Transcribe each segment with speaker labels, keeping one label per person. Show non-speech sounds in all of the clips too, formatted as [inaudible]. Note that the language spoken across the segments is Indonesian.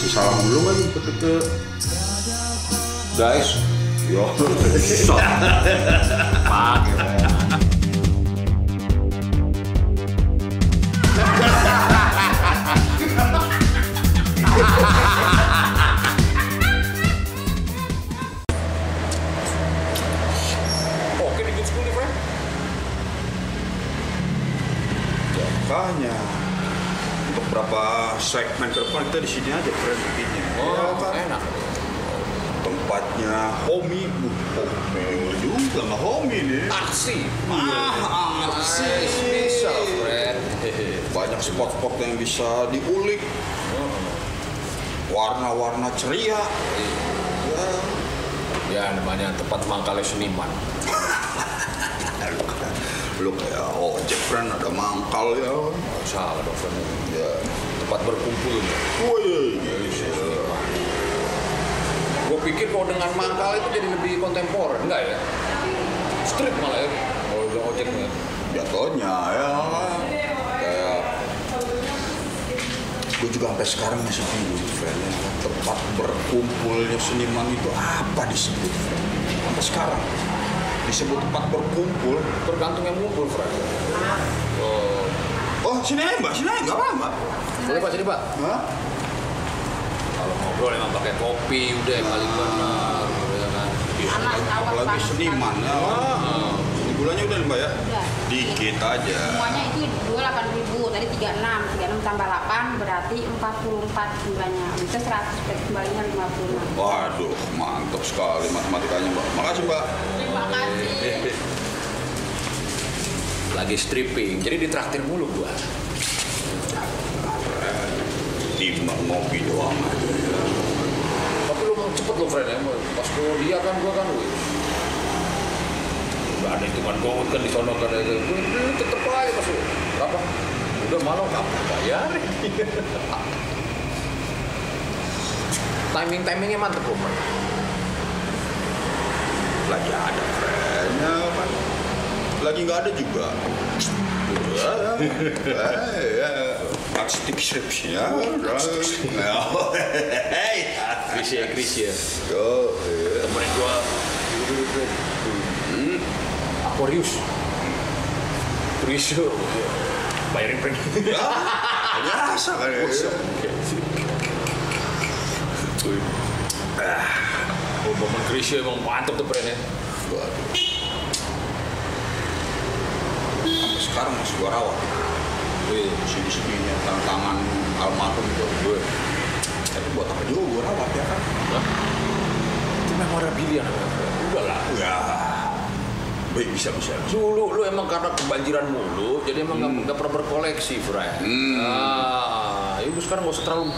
Speaker 1: Masih salam dulu lagi ke ke guys. Yo.
Speaker 2: Pakai.
Speaker 1: Untuk berapa segmen ke depan kita di sini aja friend bikinnya.
Speaker 2: Oh,
Speaker 1: Ya, kan?
Speaker 2: enak.
Speaker 1: Tempatnya homie, bu, homie juga sama homie nih.
Speaker 2: Aksi.
Speaker 1: Ah, aksi.
Speaker 2: Bisa, friend. Hehe. [laughs]
Speaker 1: Banyak spot-spot yang bisa diulik. Warna-warna ceria. Ya,
Speaker 2: Ya, namanya tempat mangkalnya seniman. [laughs]
Speaker 1: lu kayak, ojek friend ada mangkal ya.
Speaker 2: Oh, salah dong, friend.
Speaker 1: Ya.
Speaker 2: Tempat berkumpul.
Speaker 1: Woi,
Speaker 2: Gue pikir kalau dengan mangkal itu jadi lebih kontemporer, enggak ya? Street malah ya, kalau udah ojeknya.
Speaker 1: jatuhnya ya kayak gue juga sampai sekarang masih bingung friend ya. tempat berkumpulnya seniman itu apa disebut friend? sampai sekarang disebut tempat berkumpul
Speaker 2: Tergantung yang ngumpul, friend. Oh,
Speaker 1: oh sini aja mbak sini aja nggak apa mbak
Speaker 2: boleh pak, sini pak.
Speaker 1: Hah?
Speaker 2: Kalau ngobrol emang pakai kopi, udah yang paling benar, ya kan?
Speaker 1: apalagi, apalagi seniman ya
Speaker 2: Ah,
Speaker 1: Ini gulanya udah mbak ya
Speaker 3: Udah.
Speaker 1: dikit aja
Speaker 3: Semuanya itu 28 ribu, tadi 36, 36 tambah 8 berarti 44 jumlahnya. Bisa 100 berarti kembalinya 56.
Speaker 1: waduh mantap sekali matematikanya mbak makasih mbak
Speaker 3: Terima kasih. [laughs]
Speaker 2: lagi stripping, jadi ditraktir mulu gua.
Speaker 1: timbang ngopi doang aja ya.
Speaker 2: Tapi lu mau cepet lo, friend ya. Pas gua dia kan gua kan, wih. Udah ada hitungan gold kan di sono kan. Wih, tetep aja pas lu. Berapa? Udah malam kamu bayar. [laughs] Timing-timingnya mantep loh, friend.
Speaker 1: lagi ada friendnya kan lagi nggak ada juga [laughs] ya artistik skripsinya hei
Speaker 2: Chris ya, Chris
Speaker 1: yo.
Speaker 2: Hmm. Aquarius. Chris yo. Bayarin
Speaker 1: ya biasa kan ya
Speaker 2: Oh, momen Chris yo emang mantep tuh ya.
Speaker 1: Waduh. sampai sekarang masih gua rawat
Speaker 2: Wih,
Speaker 1: sini sininya tangan tangan almarhum itu gue tapi buat apa juga gua rawat ya kan
Speaker 2: Hah? Itu memorabilia. Udah lah.
Speaker 1: ya baik bisa bisa.
Speaker 2: Dulu lu emang karena kebanjiran mulu, jadi emang nggak nggak pernah berkoleksi, friend.
Speaker 1: Hmm.
Speaker 2: Ah, ibu sekarang nggak usah terlalu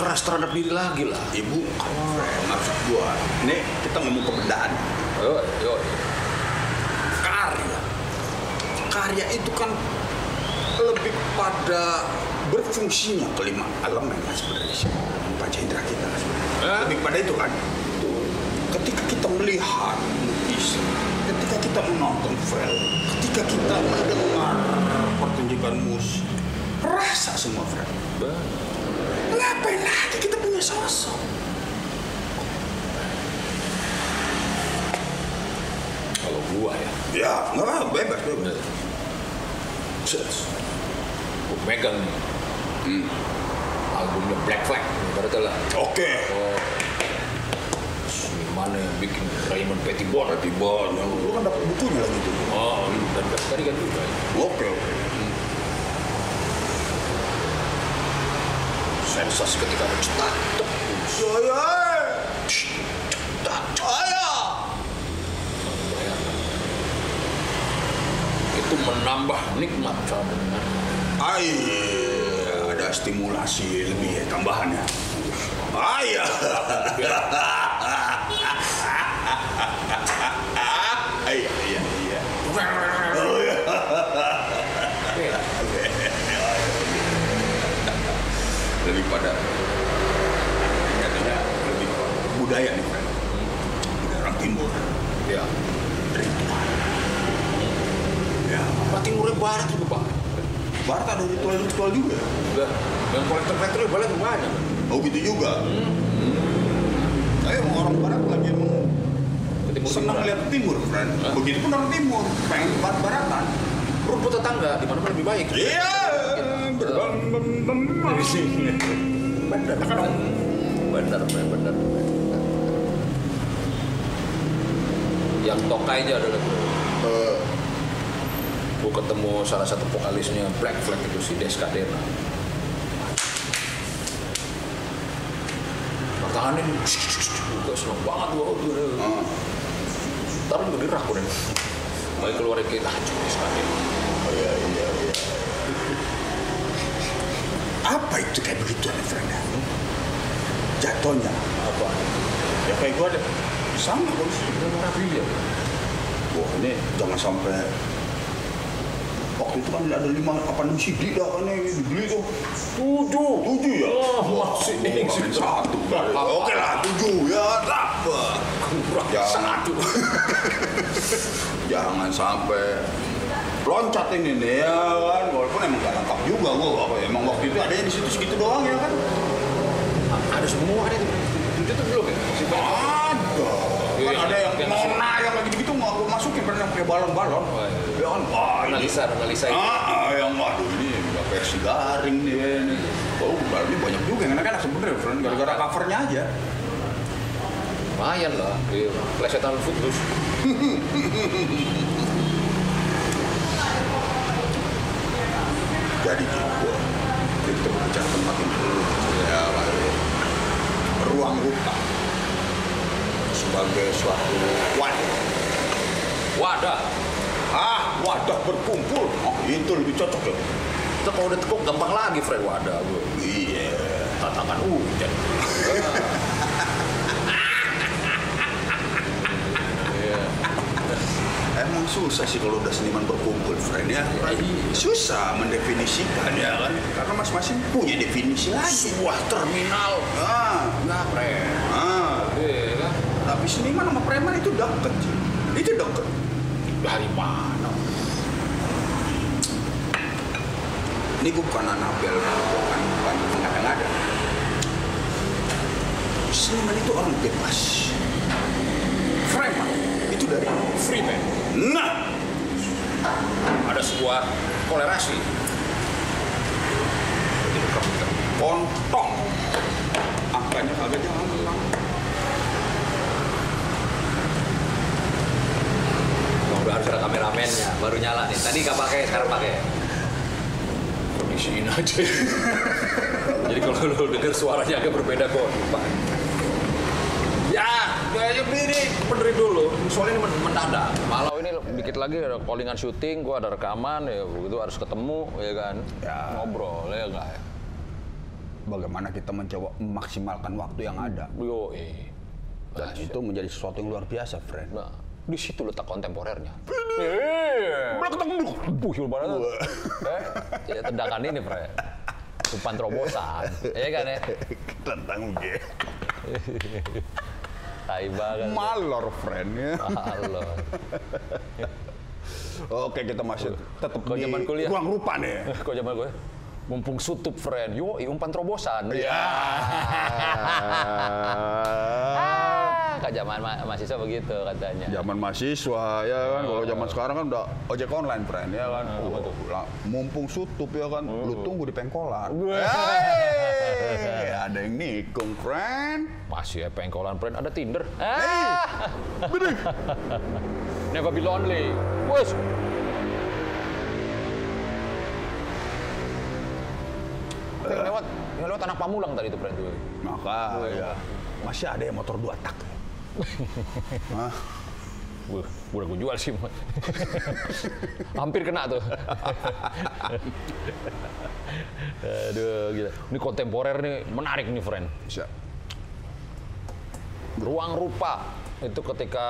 Speaker 2: keras terhadap diri lagi lah.
Speaker 1: ibu maksud gua ini kita ngomong kebendaan
Speaker 2: Yo, yo.
Speaker 1: karya karya itu kan lebih pada berfungsinya kelima elemen kan sebenarnya panca indera kita kan sebenarnya.
Speaker 2: Eh?
Speaker 1: lebih pada itu kan. Ketika kita melihat lukisan ketika kita menonton film ketika kita mendengar pertunjukan musik rasa semua film. Ngapain lagi kita punya sosok?
Speaker 2: Kalau gua ya,
Speaker 1: ya nggak bebas bebas
Speaker 2: Ses. gua megang nih
Speaker 1: Hmm.
Speaker 2: albumnya Black Flag, berarti lah.
Speaker 1: oke
Speaker 2: Oh, mana yang bikin Raymond Pettibon?
Speaker 1: Tibon, lu kan dapat bukunya lagi tuh.
Speaker 2: Oh, dan tadi kan juga. ya.
Speaker 1: Oke, oke.
Speaker 2: Sensasi ketika mencetak.
Speaker 1: Saya. Saya.
Speaker 2: Itu menambah nikmat mendengar.
Speaker 1: Ay, ada stimulasi lebih ya, tambahannya. Ayah. Iya, iya, iya. Oh, iya. lebih pada katanya lebih pada budaya nih kan budaya orang timur
Speaker 2: Ya. Pak Timurnya Barat juga Pak.
Speaker 1: Barat ada ritual-ritual juga.
Speaker 2: Udah, yang kolektor-kolektor di Barat banyak.
Speaker 1: Oh gitu juga. Saya emang orang Barat lagi emang
Speaker 2: timur
Speaker 1: senang lihat timur, friend.
Speaker 2: Hah?
Speaker 1: Begitu pun orang timur, pengen ke barat-baratan.
Speaker 2: Rumput tetangga di mana lebih baik.
Speaker 1: Iya.
Speaker 2: Benar, benar, benar, benar. Yang tokainya adalah
Speaker 1: Eh,
Speaker 2: gue ketemu salah satu vokalisnya Black Flag itu si Deskadena. Ini, gue seneng banget gue.
Speaker 1: ah.
Speaker 2: Taruh gue dirak udah. Baik keluar kita, ah, cuma Deskadena.
Speaker 1: Oh iya, iya, iya. Apa itu kayak begitu friend? ya? Jatuhnya
Speaker 2: Apa?
Speaker 1: ya kayak gua deh. Sama bos.
Speaker 2: Memorabilia.
Speaker 1: Wah ini jangan sampai waktu itu kan ada lima apa enam CD dah kan yang dibeli tuh
Speaker 2: Tujuh.
Speaker 1: tujuh ya
Speaker 2: Oh, masih
Speaker 1: main satu oke lah tujuh ya Jangan.
Speaker 2: satu. [laughs]
Speaker 1: jangan sampai loncat ini nih ya kan walaupun emang gak lengkap juga gua apa ya, emang waktu itu ada yang di situ segitu doang ya kan
Speaker 2: Ada semua ada itu. Itu tuh belum ya?
Speaker 1: Ada kan ada yang nona yang lagi gitu nggak gua masukin pernah pakai balon-balon
Speaker 2: Oh, iya.
Speaker 1: ya kan wah ini
Speaker 2: Analisa, analisa itu.
Speaker 1: Ah, yang waduh ini udah versi garing nih ini. Oh, berarti banyak juga yang enak-enak sebenarnya, friend. Gara-gara covernya aja.
Speaker 2: Lumayan lah. Plesetan footloose. [laughs]
Speaker 1: Jadi gitu. Kita berbicara tempat yang dulu. Ya, ruang rupa sebagai suatu wadah.
Speaker 2: Wadah.
Speaker 1: Ah, wadah berkumpul. Oh, itu lebih cocok ya.
Speaker 2: Itu kalau udah tekuk gampang lagi, Fred. Wadah gue.
Speaker 1: Iya.
Speaker 2: Tantangan hujan. Iya.
Speaker 1: Emang susah sih kalau udah seniman berkumpul, friend ya.
Speaker 2: Iya.
Speaker 1: Susah mendefinisikan ya kan. Karena masing-masing punya definisi lagi.
Speaker 2: Sebuah terminal.
Speaker 1: Ah,
Speaker 2: Enggak, Fred.
Speaker 1: ah. Seniman sama preman itu deket sih. Itu deket.
Speaker 2: Dari mana?
Speaker 1: Ini gue bukan Anabel, bukan bukan mengada-ngada. Seniman itu orang bebas. Preman itu dari
Speaker 2: Free man.
Speaker 1: Nah,
Speaker 2: Ada sebuah kolerasi.
Speaker 1: kontong. Angkanya kagak jalan.
Speaker 4: Bang, udah harus ada kameramennya, baru nyala nih. Tadi nggak pakai, sekarang pakai.
Speaker 2: Kondisiin aja. [laughs] Jadi kalau lo denger suaranya agak berbeda kok. Pak. Ya, kayaknya berdiri, berdiri dulu. Soalnya ini men- mendadak. Malau ini dikit lagi ada callingan syuting, gua ada rekaman, ya begitu harus ketemu, ya kan.
Speaker 1: Ya.
Speaker 2: Ngobrol, ya enggak ya.
Speaker 1: Bagaimana kita mencoba memaksimalkan waktu yang ada.
Speaker 2: Yo, eh.
Speaker 1: Dan itu menjadi sesuatu yang luar biasa, friend.
Speaker 2: Nah, di situ letak kontemporernya. Iya. ketemu Buhil banget. Eh, ya tendangan ini, Fre. Umpan terobosan. Iya kan ya?
Speaker 1: Tentang gue.
Speaker 2: Tai banget.
Speaker 1: Malor, friend ya.
Speaker 2: Halo.
Speaker 1: Oke, kita masih tetap
Speaker 2: Kau
Speaker 1: di
Speaker 2: zaman kuliah.
Speaker 1: ruang rupa nih.
Speaker 2: Kok zaman gue? Mumpung sutup, friend. Yo, umpan terobosan.
Speaker 1: Ya.
Speaker 2: Ah, Kak zaman ma- mahasiswa begitu katanya.
Speaker 1: Zaman mahasiswa ya kan, kalau zaman sekarang kan udah ojek online friend ya kan. Oh, lah, mumpung sutup ya kan, lu tunggu di pengkolan. Hey, ada yang nikung friend.
Speaker 2: Masih ya pengkolan, friend. Ada Tinder. Ah. Never be lonely. Wes. Pamulang tadi tuh, friend tuh.
Speaker 1: Maka ya masih ada yang motor dua tak. [laughs] Hah?
Speaker 2: Wah, udah gue jual sih. Hampir kena tuh. Aduh, gila. Ini kontemporer nih, menarik nih, friend.
Speaker 1: Bisa.
Speaker 2: Ruang rupa itu ketika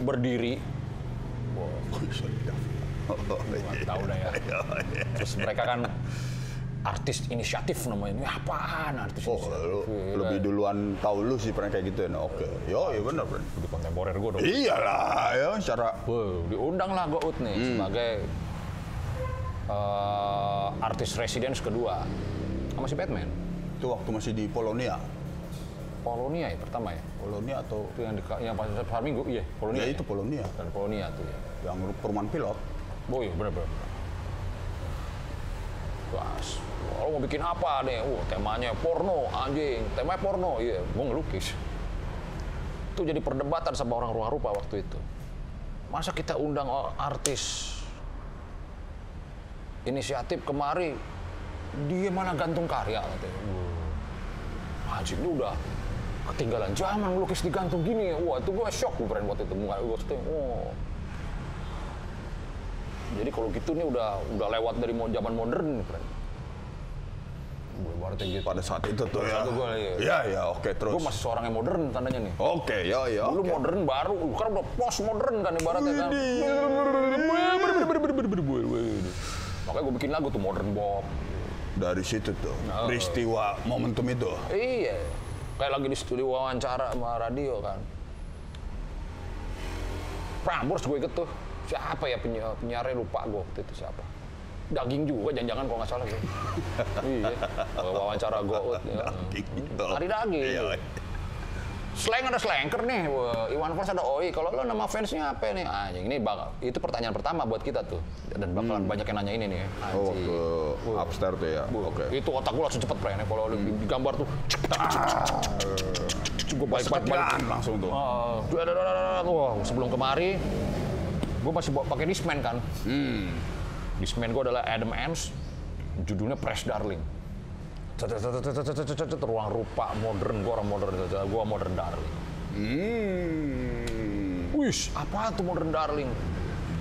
Speaker 2: berdiri,
Speaker 1: Oh, iya.
Speaker 2: tahu dah ya. Terus mereka kan artis inisiatif namanya. Ini apaan artis
Speaker 1: Oh,
Speaker 2: inisiatif?
Speaker 1: lu
Speaker 2: Iya,
Speaker 1: lebih duluan tahu lu sih pernah kayak gitu ya. Nah, Oke. Yo, iya benar, friend.
Speaker 2: Lebih kontemporer gue dong.
Speaker 1: Iyalah, ya secara
Speaker 2: Wow, diundang lah gue Ut nih sebagai eh, artis residence kedua sama si Batman.
Speaker 1: Itu waktu masih di Polonia.
Speaker 2: Polonia ya pertama ya.
Speaker 1: Polonia atau
Speaker 2: Itu yang di, yang pas hari Minggu, iya Polonia.
Speaker 1: ya itu Polonia
Speaker 2: Dan Polonia tuh ya.
Speaker 1: yang perumahan pilot.
Speaker 2: Oh iya bener-bener. Pas, lo mau bikin apa nih? Uh, temanya porno, anjing. Temanya porno, iya. Gue ngelukis. Itu jadi perdebatan sama orang ruang rupa waktu itu. Masa kita undang artis inisiatif kemari, dia malah gantung karya katanya. Wah, Anjing, lu udah ketinggalan zaman ngelukis digantung gini. Wah, itu gue shock gue waktu itu. Gue gue oh, jadi kalau gitu nih udah udah lewat dari zaman modern nih, friend. Gue gitu.
Speaker 1: Pada saat itu tuh ya.
Speaker 2: saat itu gua, iya.
Speaker 1: Iya, ya, oke terus.
Speaker 2: Gue masih seorang yang modern tandanya nih.
Speaker 1: Oke, ya, ya.
Speaker 2: Dulu
Speaker 1: oke.
Speaker 2: modern baru, kan udah post modern kan ibaratnya kan. Makanya gue bikin lagu tuh modern bob.
Speaker 1: Dari situ tuh,
Speaker 2: Oh.
Speaker 1: peristiwa momentum itu.
Speaker 2: Iya, kayak lagi di studio wawancara sama radio kan. Prambors gue ikut tuh. Siapa ya penyi- penyiarnya lupa gue waktu itu siapa. Daging juga, jangan-jangan kalau nggak salah gue. [laughs] iya, wawancara gue. Ya.
Speaker 1: Daging.
Speaker 2: Hari daging.
Speaker 1: Iya.
Speaker 2: Slang ada slanker nih, Wah, Iwan Fals ada Oi. Kalau lo nama fansnya apa nih? Anjing, ini bak itu pertanyaan pertama buat kita tuh. Dan bakalan banyak yang nanya ini nih.
Speaker 1: Hmm. Oh, ke upstairs tuh ya. Oke. Hmm.
Speaker 2: Itu otak gue langsung cepet, Pren. Kalau di, di gambar tuh, gue balik balik balik.
Speaker 1: Sekian langsung tuh.
Speaker 2: Duh. Wah, sebelum kemari, gue masih bawa pakai Discman kan.
Speaker 1: Hmm.
Speaker 2: Discman gue adalah Adam Ants, judulnya Press Darling. Ruang rupa modern, gue orang modern, gue modern darling.
Speaker 1: Hmm.
Speaker 2: Wih, apa tuh modern darling?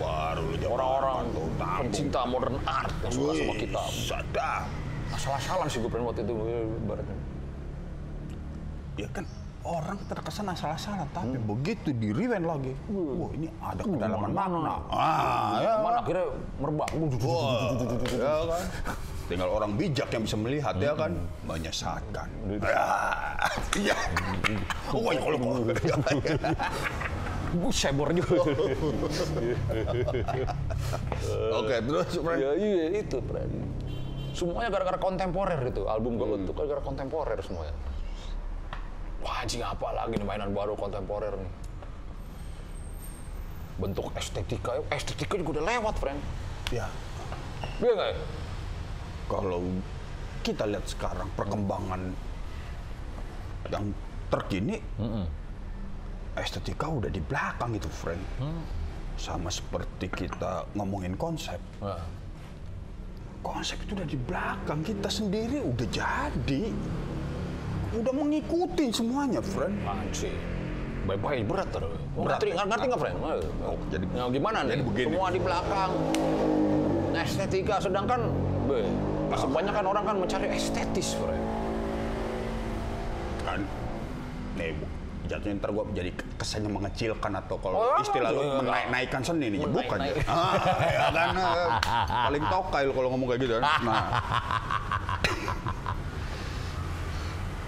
Speaker 1: Baru
Speaker 2: Orang-orang pencinta modern art yang suka sama kita.
Speaker 1: Sadar.
Speaker 2: Asal-asalan sih gue pernah waktu itu, ibaratnya.
Speaker 1: Ya kan orang terkesan asal-asalan, tapi begitu di rewind lagi, wah ini ada kedalaman makna. Ah, ya.
Speaker 2: Mana akhirnya merebak.
Speaker 1: Wah, ya kan. Tinggal orang bijak yang bisa melihat ya kan, menyesatkan. Ya, iya. Oh, ya kalau [laughs]
Speaker 2: Gue sebor juga.
Speaker 1: Oke, terus.
Speaker 2: Ya iya itu. Semuanya gara-gara kontemporer itu, album gue itu gara-gara kontemporer semuanya. Wah anjing apa lagi nih mainan baru kontemporer nih. Bentuk estetika, estetika juga udah lewat, friend.
Speaker 1: ya
Speaker 2: Iya nggak ya?
Speaker 1: kalau kita lihat sekarang perkembangan yang terkini, estetika udah di belakang itu, friend. Sama seperti kita ngomongin konsep.
Speaker 2: Nah,
Speaker 1: Konsep itu udah di belakang, kita sendiri udah jadi. Udah mengikuti semuanya, friend.
Speaker 2: anjing. Bye-bye berat terus.
Speaker 1: Berat.
Speaker 2: Ngerti, ngerti nggak, friend?
Speaker 1: Oh, jadi-
Speaker 2: Nah, gimana nih?
Speaker 1: jadi begini.
Speaker 2: Semua di belakang. Estetika, sedangkan be, kebanyakan orang kan mencari estetis, friend.
Speaker 1: kan nih bu jatuhnya ntar gua jadi kesannya mengecilkan atau kalau
Speaker 2: Oh,
Speaker 1: istilah lu
Speaker 2: iya.
Speaker 1: menaik-naikkan seni nih bukan ya [laughs] ah, ya kan eh, paling tokai kalau ngomong kayak gitu kan nah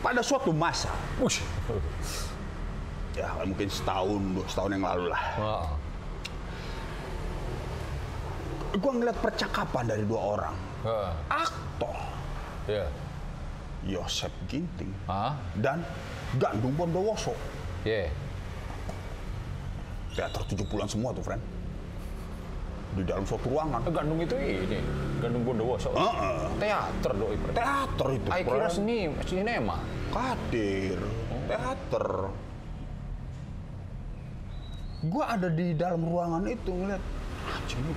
Speaker 1: pada suatu masa
Speaker 2: Wush.
Speaker 1: ya mungkin setahun dua setahun yang lalu lah
Speaker 2: Wah.
Speaker 1: gua ngeliat percakapan dari dua orang
Speaker 2: Heeh.
Speaker 1: aktor
Speaker 2: Iya.
Speaker 1: Yosep Ginting
Speaker 2: Hah?
Speaker 1: dan Gandung Bondowoso
Speaker 2: Iya.
Speaker 1: teater 70-an semua tuh friend di dalam suatu ruangan
Speaker 2: Gandung itu ini, Gandung Bondowoso.
Speaker 1: Heeh.
Speaker 2: Teater doi.
Speaker 1: Teater itu
Speaker 2: Ay, kira seni, sinema.
Speaker 1: Kadir, teater. Gua ada di dalam ruangan itu ngeliat, ini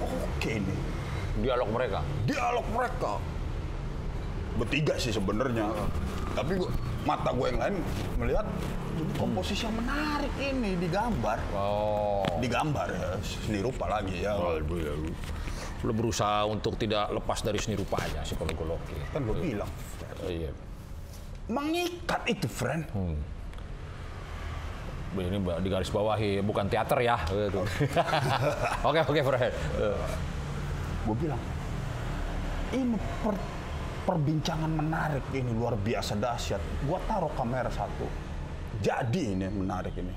Speaker 1: oke nih.
Speaker 2: Dialog mereka.
Speaker 1: Dialog mereka. Bertiga sih sebenarnya. Tapi gua, mata gue yang lain melihat komposisi yang menarik ini di gambar.
Speaker 2: Oh.
Speaker 1: Di gambar ya, seni rupa lagi ya.
Speaker 2: Lu berusaha untuk tidak lepas dari seni rupanya sih kalau gue loki.
Speaker 1: Kan gue bilang,
Speaker 2: Iya.
Speaker 1: mengikat itu friend.
Speaker 2: Ini di garis bawahi, bukan teater ya. Gitu. [laughs] Oke, oke, Fred. Eh,
Speaker 1: gue bilang ini per- perbincangan menarik ini luar biasa dahsyat gua taruh kamera satu jadi ini menarik ini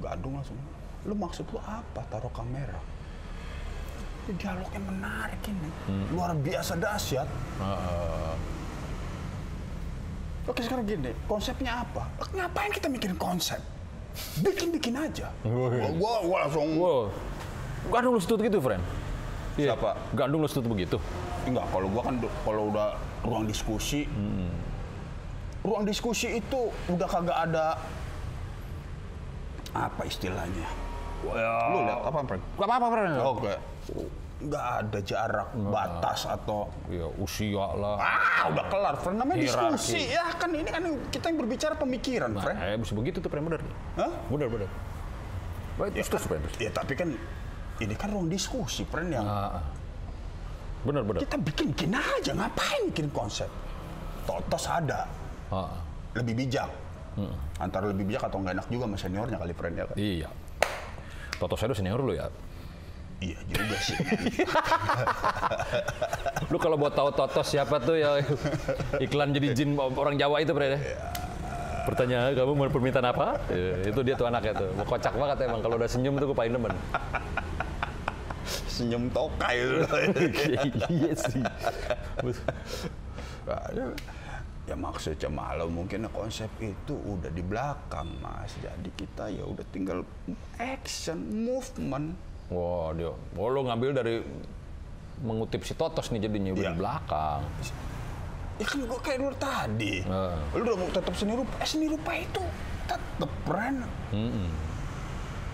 Speaker 1: gadung langsung lu maksud lu apa taruh kamera Ini dialognya menarik ini.
Speaker 2: Hmm.
Speaker 1: Luar biasa dahsyat.
Speaker 2: Heeh.
Speaker 1: Oke sekarang gini, konsepnya apa? Ngapain kita mikirin konsep? Bikin-bikin aja. Gua, gua, gua langsung
Speaker 2: Wow. Gandung lu setut gitu, friend? Iya.
Speaker 1: Siapa?
Speaker 2: Gandung lu setut begitu?
Speaker 1: Enggak, kalau gua kan kalau udah ruang diskusi, ruang diskusi itu udah kagak ada apa istilahnya? Lu lihat apa, Frank?
Speaker 2: Gak apa-apa, friend.
Speaker 1: Oke. Nggak ada jarak batas atau
Speaker 2: Ya, usia lah.
Speaker 1: ah udah kelar, Frank. Namanya
Speaker 2: Hierarki.
Speaker 1: diskusi ya kan ini kan kita yang berbicara pemikiran,
Speaker 2: Nah,
Speaker 1: Frank.
Speaker 2: eh, bisa begitu tuh, friend. Bener.
Speaker 1: Hah?
Speaker 2: Bener, bener. Baik, terus, friend.
Speaker 1: Ya tapi kan ini kan ruang diskusi, Friend yang
Speaker 2: Ah, Bener, bener.
Speaker 1: kita bikin-bikin aja, ngapain bikin konsep? Totos ada,
Speaker 2: ah.
Speaker 1: lebih bijak. Antara lebih bijak atau nggak enak juga sama seniornya kali friend ya kan?
Speaker 2: Iya. Toto Shadow senior lu ya.
Speaker 1: Iya juga sih.
Speaker 2: Lu kalau buat tahu Toto siapa tuh ya iklan jadi jin orang Jawa itu, Bre. Pertanyaan kamu mau permintaan apa? Ya, itu dia tuh anaknya tuh. Kocak banget emang kalau udah senyum tuh gue paling demen.
Speaker 1: Senyum tokai [laughs] itu.
Speaker 2: iya sih.
Speaker 1: Ya maksudnya malah mungkin konsep itu udah di belakang mas. Jadi kita ya udah tinggal action, movement.
Speaker 2: Wah, dia. Oh, lu ngambil dari mengutip si Totos nih jadinya udah
Speaker 1: Iya.
Speaker 2: di belakang.
Speaker 1: Ya kan gua kayak lu tadi.
Speaker 2: Ah.
Speaker 1: Lu udah mau tetap seni rupa. Eh seni rupa itu tetap brand.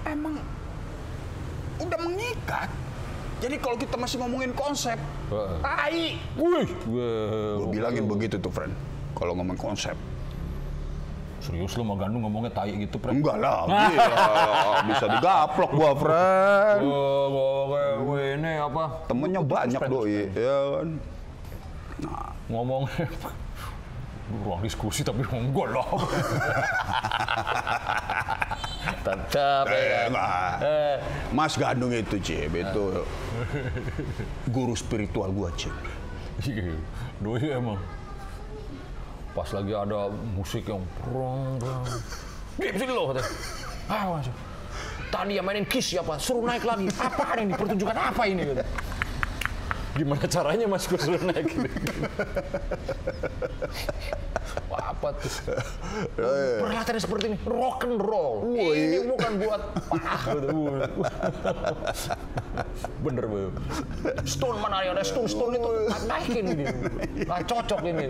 Speaker 1: Emang udah mengikat. Jadi kalau kita masih ngomongin konsep,
Speaker 2: Heeh.
Speaker 1: tai.
Speaker 2: Wih.
Speaker 1: Gue bilangin begitu tuh, friend. Kalau ngomong konsep.
Speaker 2: Serius lu mau gandung ngomongnya tai gitu, Pre?
Speaker 1: Enggak lah, gila. [laughs] bisa digaplok gua, friend.
Speaker 2: Oh, gue, gue ini apa?
Speaker 1: Temennya banyak doi, ya kan.
Speaker 2: Ngomong [laughs] ruang diskusi tapi enggak lah. [laughs] Tetap ya.
Speaker 1: Eh, enggak.
Speaker 2: Eh,
Speaker 1: Mas Gandung itu, Cip, itu guru spiritual gua, Cip.
Speaker 2: iya, doi emang. Pas lagi ada musik yang prong prong. Sini loh katanya. Ah. Tadi yang mainin Kiss siapa? Suruh naik lagi. Apa ini? Pertunjukan apa ini? Kata. Gimana caranya mas suruh naik? [laughs] Wah, apa tuh? Perhatian seperti ini, rock and roll. Ini bukan buat gitu. Bener, Bu. Stone mana ada stone stone itu naikin ini. Nggak cocok ini.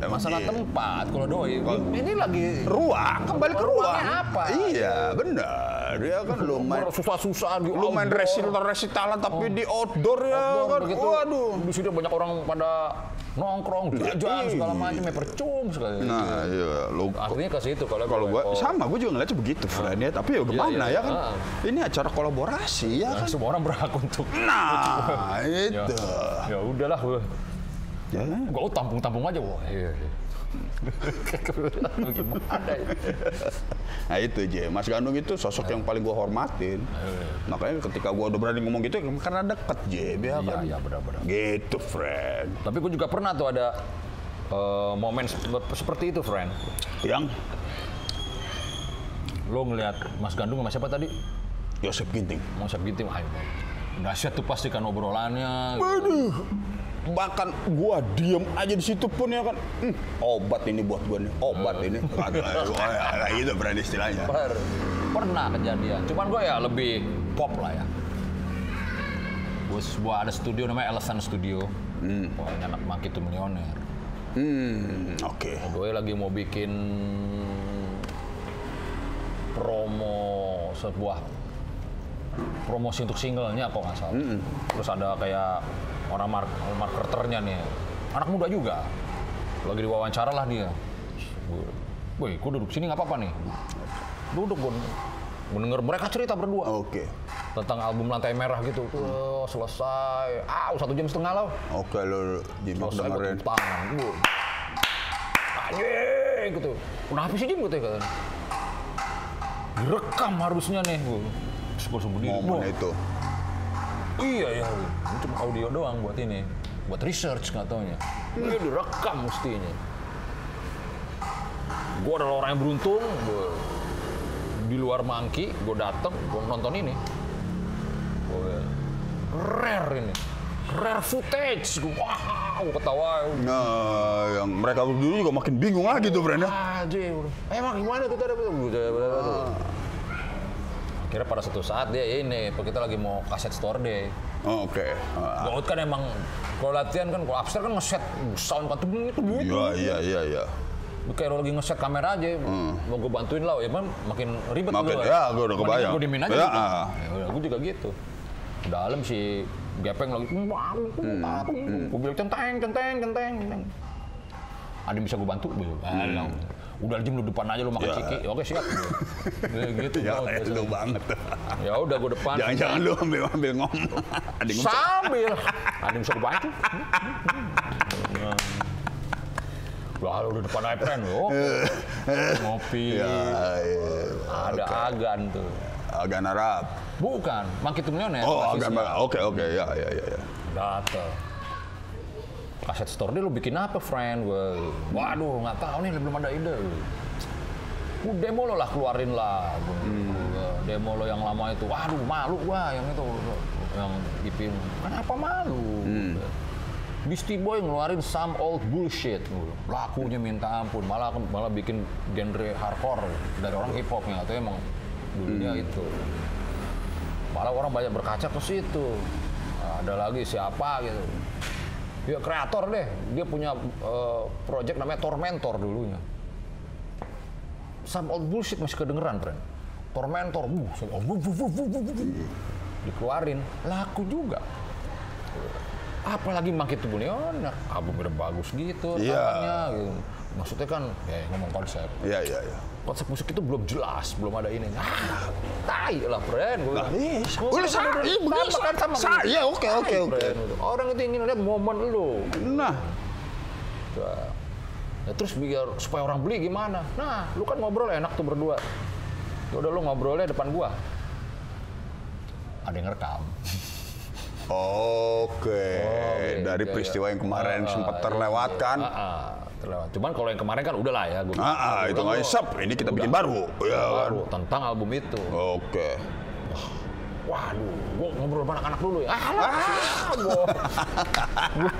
Speaker 1: Emang
Speaker 2: Masalah
Speaker 1: iya.
Speaker 2: tempat kalau doi. Ini lagi
Speaker 1: ruang, kembali ke ruang.
Speaker 2: Apa?
Speaker 1: Iya, benar. Ya kan lu main
Speaker 2: susah-susah di
Speaker 1: lu main
Speaker 2: outdoor.
Speaker 1: resital resitalan tapi di outdoor ya
Speaker 2: Outdoor
Speaker 1: kan.
Speaker 2: begitu.
Speaker 1: Waduh.
Speaker 2: Di sini banyak orang pada nongkrong, jajan
Speaker 1: iya.
Speaker 2: segala macam, ya percum sekali.
Speaker 1: Nah, iya, lu
Speaker 2: Artinya ke situ kalau
Speaker 1: kalau gua
Speaker 2: oh,
Speaker 1: sama gua juga ngeliatnya begitu, friend ya. Tapi ya
Speaker 2: Iya,
Speaker 1: gimana
Speaker 2: iya,
Speaker 1: ya kan?
Speaker 2: ah.
Speaker 1: Ini acara kolaborasi ya kan.
Speaker 2: semua orang berhak untuk
Speaker 1: Nah, [laughs]
Speaker 2: ya,
Speaker 1: itu.
Speaker 2: ya udahlah gue
Speaker 1: Ya,
Speaker 2: gue tampung-tampung aja wah iya, iya. Gimana
Speaker 1: Nah itu Je, Mas Gandung itu sosok yang paling gua hormatin. Makanya ketika gua udah berani ngomong gitu karena deket Je,
Speaker 2: iya
Speaker 1: ya kan.
Speaker 2: iya benar-benar
Speaker 1: Gitu, friend.
Speaker 2: tapi gue juga pernah tuh ada eh, momen sep- seperti itu friend
Speaker 1: Yang
Speaker 2: lo ngelihat Mas Gandung sama siapa tadi
Speaker 1: Yosep Ginting.
Speaker 2: Mas Ginting ayo dahsyat tuh pasti kan obrolannya.
Speaker 1: Bahkan gua diem aja di situ pun ya kan. "Hmm, obat ini buat gua nih, obat ini. [laughs] Gua, itu berani istilahnya.
Speaker 2: Per, pernah kejadian. Cuman gue ya lebih pop lah ya. Gue sebuah ada studio namanya Elephant Studio. Wah, ini anak maki tuh milioner.
Speaker 1: Hmm, oke.
Speaker 2: Gue lagi mau bikin promo sebuah promosi untuk singlenya kok nggak salah. Terus ada kayak orang mark marketernya nih, anak muda juga. Lagi diwawancara lah dia. Woi, gue duduk sini nggak apa-apa nih. Duduk gue mendengar mereka cerita berdua
Speaker 1: Oke.
Speaker 2: tentang album Lantai Merah gitu. Tuh, selesai. Ah, satu jam setengah lah.
Speaker 1: Oke lo Jimmy
Speaker 2: Selesai tangan. Gue, anjing gitu. Kenapa sih Jim gitu ya katanya. Direkam harusnya nih. Gue, terus gue berdiri.
Speaker 1: Momen itu.
Speaker 2: Iya ya, cuma audio doang buat ini, buat research nggak taunya. Ini direkam mestinya. Gue adalah orang yang beruntung, gue di luar Mangki, gue dateng, gue nonton ini. rare ini. Rare footage. Gua, Wow, ketawa.
Speaker 1: Nah, yang mereka berdua juga makin bingung lagi tuh, friend ya.
Speaker 2: Aja, emang gimana tuh tadi? Akhirnya pada satu saat dia ini, kita lagi mau kaset store deh.
Speaker 1: Oh, Oke. Ah,
Speaker 2: Gaut kan emang kalau latihan kan kalau upstairs kan nge-set sound kan tuh itu gitu.
Speaker 1: Iya, iya, iya, iya.
Speaker 2: Kayak lo lagi nge-set kamera aja, mau gue bantuin lah, ya kan makin ribet
Speaker 1: Hmm. Makin, ya, gua udah kebayang.
Speaker 2: Gue dimin aja.
Speaker 1: Ya,
Speaker 2: gitu.
Speaker 1: ah.
Speaker 2: Ya gue juga gitu. Dalam si Gepeng lagi,
Speaker 1: Hmm,
Speaker 2: gue bilang centeng, centeng, centeng. centeng. Ada yang bisa gue bantu? Gue bilang, udah jam lu depan aja lu makan
Speaker 1: Hmm. Ya.
Speaker 2: ciki. Oke siap. [laughs] Gitu.
Speaker 1: Ya,
Speaker 2: biasa.
Speaker 1: lu banget.
Speaker 2: Ya udah gue depan.
Speaker 1: Jangan-jangan lu ambil ambil ngomong.
Speaker 2: Sambil. Ada yang bisa gue bantu? Wah, lu udah depan iPhone lo. Ngopi.
Speaker 1: Ya, iya.
Speaker 2: Ada agan tuh.
Speaker 1: Agan Arab.
Speaker 2: Bukan, to Millionaire.
Speaker 1: Oh,
Speaker 2: basisnya.
Speaker 1: agan. Oke, oke. Ya, ya, ya, ya.
Speaker 2: Dateng. Kaset store dia lu bikin apa, friend? Gue, waduh, nggak tahu nih, belum ada ide. Lu demo lo lah, keluarin lah. Gua, gua, demo lo yang lama itu, waduh, malu gua yang itu. Yang ipin, kenapa malu? Beastie Boy ngeluarin some old bullshit. Gua, Lakunya minta ampun, malah malah bikin genre hardcore dari orang hip hop yang atau emang dulunya itu. Malah orang banyak berkaca ke situ. Ada lagi siapa gitu. Dia kreator deh. Dia punya eh, project namanya Tormentor dulunya. Some old bullshit masih kedengeran, friend. Tormentor, buh, so- oh, buh, buh, buh. dikeluarin, laku juga. Apalagi Monkey to Millionaire, album udah bagus gitu,
Speaker 1: Iya.
Speaker 2: rekamannya, gitu. Maksudnya kan, ya ngomong konsep.
Speaker 1: Ya, ya, ya.
Speaker 2: Konsep musik itu belum jelas, belum ada ini. Ah, tai lah, friend. Gua bilang.
Speaker 1: iya,
Speaker 2: Gua
Speaker 1: boleh
Speaker 2: bilang,
Speaker 1: sa- iya,
Speaker 2: sama sama
Speaker 1: sa-
Speaker 2: kan.
Speaker 1: iya, oke, oke, oke.
Speaker 2: Orang itu ingin lihat momen lu.
Speaker 1: Nah,
Speaker 2: Ya, terus biar supaya orang beli gimana? Nah, lu kan ngobrol enak tuh berdua. Ya udah lu ngobrolnya depan gua. Ada yang rekam.
Speaker 1: oke.
Speaker 2: Oke,
Speaker 1: Dari
Speaker 2: iya,
Speaker 1: peristiwa
Speaker 2: iya.
Speaker 1: yang kemarin
Speaker 2: Ah,
Speaker 1: sempat
Speaker 2: iya,
Speaker 1: terlewatkan.
Speaker 2: Ah, ah, terlewat. Cuman kalau yang kemarin kan udah lah ya. Gua,
Speaker 1: Ah, ah, itu nggak sep. Ini kita bikin baru. Ya,
Speaker 2: baru tentang album itu.
Speaker 1: Oke.
Speaker 2: Waduh, gua ngobrol sama anak-anak dulu ya. Ah, lah, gua, gua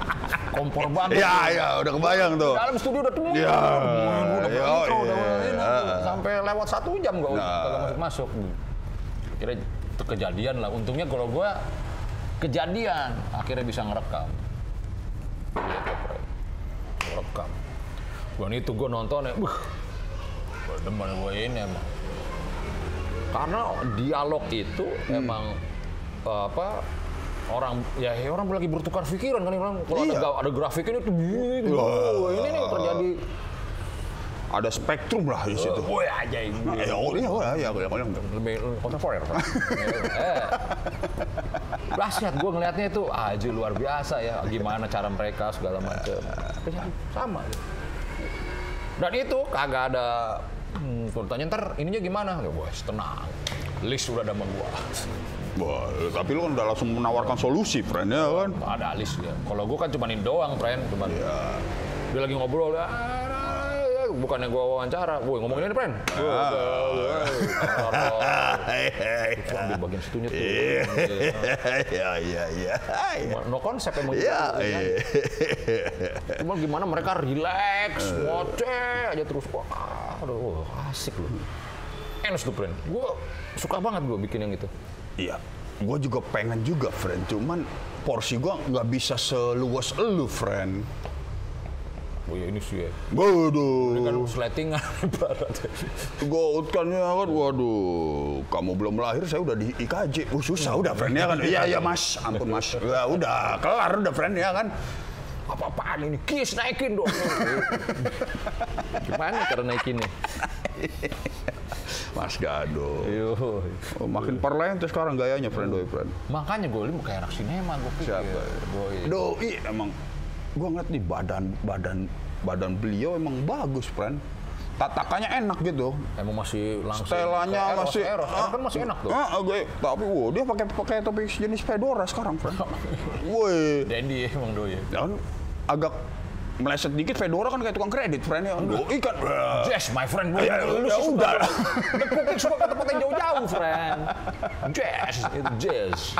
Speaker 2: kompor banget.
Speaker 1: Ya, ya, udah kebayang tuh.
Speaker 2: Dalam studio udah tuh.
Speaker 1: Ya,
Speaker 2: udah
Speaker 1: iya,
Speaker 2: berintro, udah
Speaker 1: iya.
Speaker 2: ini,
Speaker 1: Ah.
Speaker 2: sampai lewat satu jam gua
Speaker 1: Nah.
Speaker 2: masuk masuk. Kira kejadian lah. Untungnya kalau gua kejadian akhirnya bisa ngerekam. Gua rekam. Gua itu gua nonton ya, gua demen gua ini emang. Karena dialog itu
Speaker 1: Hmm.
Speaker 2: emang eh, apa orang ya ya orang lagi bertukar pikiran kan orang kalau ada,
Speaker 1: Iya.
Speaker 2: ga- ada grafik ini tuh ini nih terjadi
Speaker 1: Ada spektrum lah di situ.
Speaker 2: Woi aja ini.
Speaker 1: Ya, oh, iya, oh, ya, ya, ya, ya.
Speaker 2: Lebih kontemporer. [laughs] Eh. Dahsyat gue ngelihatnya itu aja luar biasa ya. Gimana cara mereka segala macam. [laughs] Sama. gitu. Dan itu kagak ada hmm, kalau tanya ntar ininya gimana? Ya bos tenang. List sudah ada sama gua.
Speaker 1: Wah, tapi lu kan udah langsung menawarkan solusi, friend, ya kan?
Speaker 2: Ada list ya. Kalau gua kan cuma doang, friend. Cuman dia lagi ngobrol ya. Bukannya gua wawancara, woi ngomongin ini, friend. Itu ambil bagian situnya tuh.
Speaker 1: Iya, iya, iya.
Speaker 2: No konsep emang
Speaker 1: Iya,
Speaker 2: kan?
Speaker 1: iya.
Speaker 2: Cuma gimana mereka relax, ngoceh aja terus. Wah, aduh, asik loh. Enes tuh, friend. Gue suka banget gue bikin yang itu.
Speaker 1: Iya, gue juga pengen juga, friend. Cuman porsi gue nggak bisa seluas elu, friend.
Speaker 2: Oh ya ini sih ya.
Speaker 1: Waduh,
Speaker 2: Kan slatingan [laughs] ibaratnya.
Speaker 1: Gout kan ya kan, waduh, kamu belum lahir, saya udah di IKJ. Uh, susah udah, friend ya kan? Iya, iya mas, ampun mas. Ya udah, kelar udah, friend ya kan?
Speaker 2: Apa-apaan ini? Kis naikin dong. Gimana cara naikinnya?
Speaker 1: Mas Gado.
Speaker 2: Yo.
Speaker 1: Oh, makin perlente sekarang gayanya, friend, doi, friend.
Speaker 2: Makanya gue ini kayak anak sinema gue pikir.
Speaker 1: Siapa?
Speaker 2: Boy.
Speaker 1: Doi, emang gue ngeliat nih badan badan badan beliau emang bagus, friend. Tatakannya enak gitu.
Speaker 2: Emang masih langsung. Eros,
Speaker 1: masih
Speaker 2: Eros, Eros kan masih enak tuh.
Speaker 1: Ah, ah, gue, tapi wow, dia pakai pakai topi jenis fedora sekarang, friend. [laughs] Woi,
Speaker 2: Dandy emang doi.
Speaker 1: dan agak meleset dikit fedora kan kayak tukang kredit, friend ya. Doi kan.
Speaker 2: Jazz, my friend.
Speaker 1: Ya,
Speaker 2: lu
Speaker 1: ya udah.
Speaker 2: cooking suka ke tempat yang jauh-jauh, friend. [laughs] Jazz, itu jazz.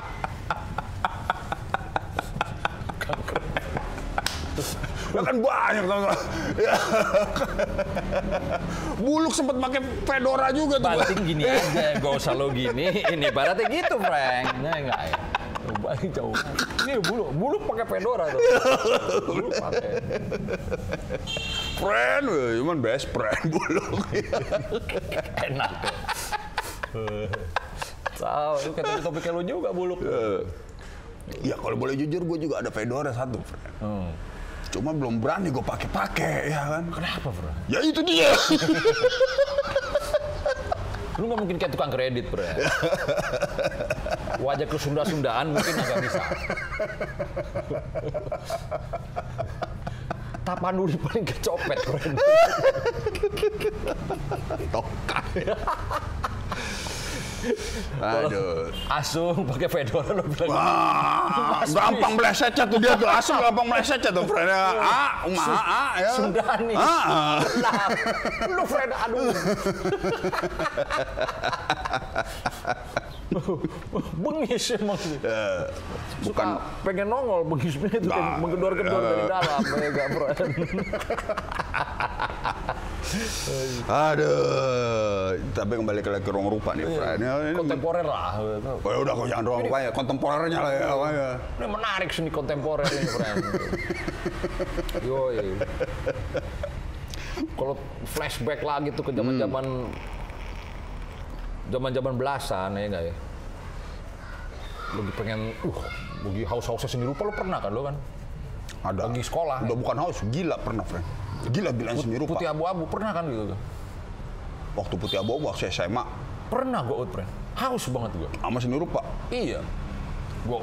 Speaker 1: Ya kan banyak tau nggak? Ya. Buluk sempat pakai fedora juga tuh.
Speaker 2: Banting gini aja, gak usah lo gini. Ini ibaratnya gitu, Frank. Nah, enggak ya. Balik jauh. Ini bulu, bulu pakai fedora tuh. Bulu pakai.
Speaker 1: Friend, weh, cuman best friend buluk. [laughs]
Speaker 2: Enak. Tahu, itu kayak topik-topiknya lo juga buluk.
Speaker 1: ya kalau boleh jujur, gue juga ada fedora satu, friend.
Speaker 2: Hmm.
Speaker 1: Cuma belum berani gue pakai-pakai, ya kan?
Speaker 2: Kenapa, bro?
Speaker 1: Ya itu dia. [laughs]
Speaker 2: Lu nggak mungkin kayak tukang kredit, bro. Wajah ke Sunda-Sundaan mungkin agak bisa. Tapanuli paling kecopet, bro.
Speaker 1: Tokak. [laughs] Aduh.
Speaker 2: Asung pakai fedora lo bilang.
Speaker 1: Wah, gampang melesetnya tuh dia tuh asam gampang melesetnya tuh friend. Ya, ah, umah, ah, ya.
Speaker 2: Sundani.
Speaker 1: Ah, ah.
Speaker 2: Lah, lu Fred, aduh. bengis emang sih.
Speaker 1: Eh,
Speaker 2: Suka
Speaker 1: bukan
Speaker 2: pengen nongol bengisnya itu
Speaker 1: Nah,
Speaker 2: menggedor-gedor dari
Speaker 1: eh.
Speaker 2: dalam ya. [laughs]
Speaker 1: Aduh, tapi kembali ke, ke ruang rupa nih, friend. Ya, ini,
Speaker 2: Kontemporer lah.
Speaker 1: oh, ya udah kok jangan ruang rupa ya, kontemporernya lah ya. ya.
Speaker 2: Ini menarik seni kontemporer ini, friend. [laughs] Yoi. Kalau flashback lagi tuh ke zaman-zaman zaman-zaman belasan ya enggak ya? Lagi pengen, uh, lagi haus-hausnya seni rupa lo pernah kan lo kan?
Speaker 1: Ada.
Speaker 2: Lagi sekolah.
Speaker 1: Udah bukan haus, gila pernah, friend. Gila bilang seni rupa.
Speaker 2: Putih abu-abu pernah kan gitu?
Speaker 1: Waktu putih abu waktu saya SMA,
Speaker 2: Pernah gue out, friend. Haus banget gue.
Speaker 1: sama seni rupa.
Speaker 2: Iya. Gue,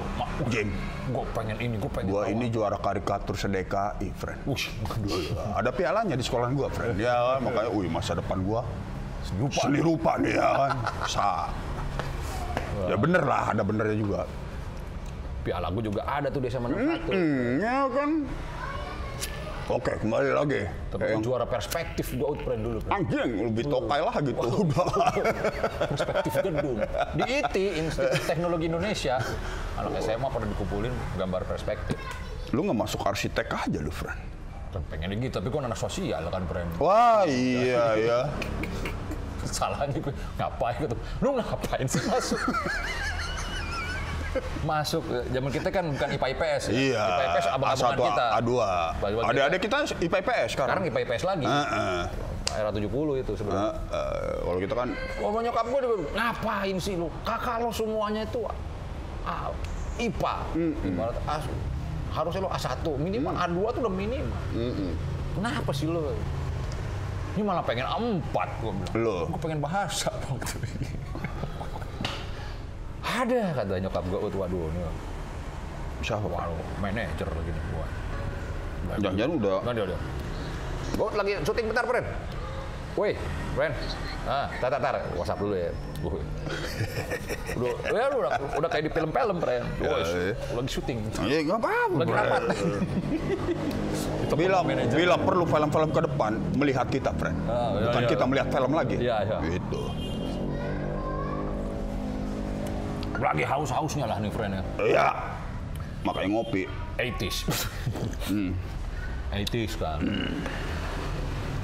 Speaker 1: Game.
Speaker 2: gue pengen ini, gue pengen tahu.
Speaker 1: ini juara karikatur sedekai, friend.
Speaker 2: Wush,
Speaker 1: Ada pialanya di sekolah gua, friend. Ya kan, makanya, wih masa depan gua
Speaker 2: seni rupa.
Speaker 1: seni rupa nih ya kan. Sa. Ya bener lah, ada benernya juga.
Speaker 2: Piala gue juga ada tuh di SMA 61.
Speaker 1: Hmm, ya kan. Oke, kembali lagi.
Speaker 2: Tapi
Speaker 1: Kayak
Speaker 2: gua juara perspektif gue out friend dulu.
Speaker 1: Anjing, lebih tokai lah gitu. Udah.
Speaker 2: Perspektif gedung. Di ITI, Institut Teknologi Indonesia, anak SMA pada dikumpulin gambar perspektif.
Speaker 1: lu nggak masuk arsitek aja lu.
Speaker 2: Kan pengen gitu, tapi gue anak sosial kan, friend.
Speaker 1: Wah, iya ya. [laughs]
Speaker 2: Salahnya gue ngapain gitu. Lu ngapain sih masuk? [laughs] masuk zaman kita kan bukan IPA IPS ya.
Speaker 1: Iya.
Speaker 2: IPA IPS abang-abangan
Speaker 1: A1,
Speaker 2: kita.
Speaker 1: A2.
Speaker 2: Abang-abangan kita.
Speaker 1: Adik-adik kita IPPS sekarang.
Speaker 2: Sekarang IPA IPS lagi.
Speaker 1: Heeh.
Speaker 2: Era 70 itu sebenarnya.
Speaker 1: Nah, eh, kalau kita kan
Speaker 2: Ngomong nyokap gue, ngapain sih lu? Kakak lo semuanya itu ah, IPA. Ibarat as, harusnya lo A1, minimal A2 tuh udah minimal. Kenapa sih lo? Ini malah pengen A4 gue bilang.
Speaker 1: Lo?
Speaker 2: Gue pengen bahasa [laughs] waktu Ada kata nyokap gue, oh, waduh nih.
Speaker 1: siapa?
Speaker 2: Waduh, manajer gini gua.
Speaker 1: Jangan-jangan udah
Speaker 2: Nah, dia, dia. Gue lagi syuting bentar, Pren. Woi, Pren. Ah, tar, tar, tar. WhatsApp dulu ya. Udah, ya, lu udah, udah kayak di film-film, Pren. Woi,
Speaker 1: iya.
Speaker 2: lagi syuting.
Speaker 1: Iya, nggak apa-apa.
Speaker 2: Lagi rapat. [laughs]
Speaker 1: Bila, bila perlu film-film ke depan, melihat kita, friend.
Speaker 2: Ah, iya,
Speaker 1: Bukan
Speaker 2: iya.
Speaker 1: kita melihat film lagi.
Speaker 2: Iya, iya.
Speaker 1: Gitu.
Speaker 2: Lagi haus-hausnya lah nih, Pren ya.
Speaker 1: Iya. Makanya ngopi.
Speaker 2: 80s. 80s [laughs] kan.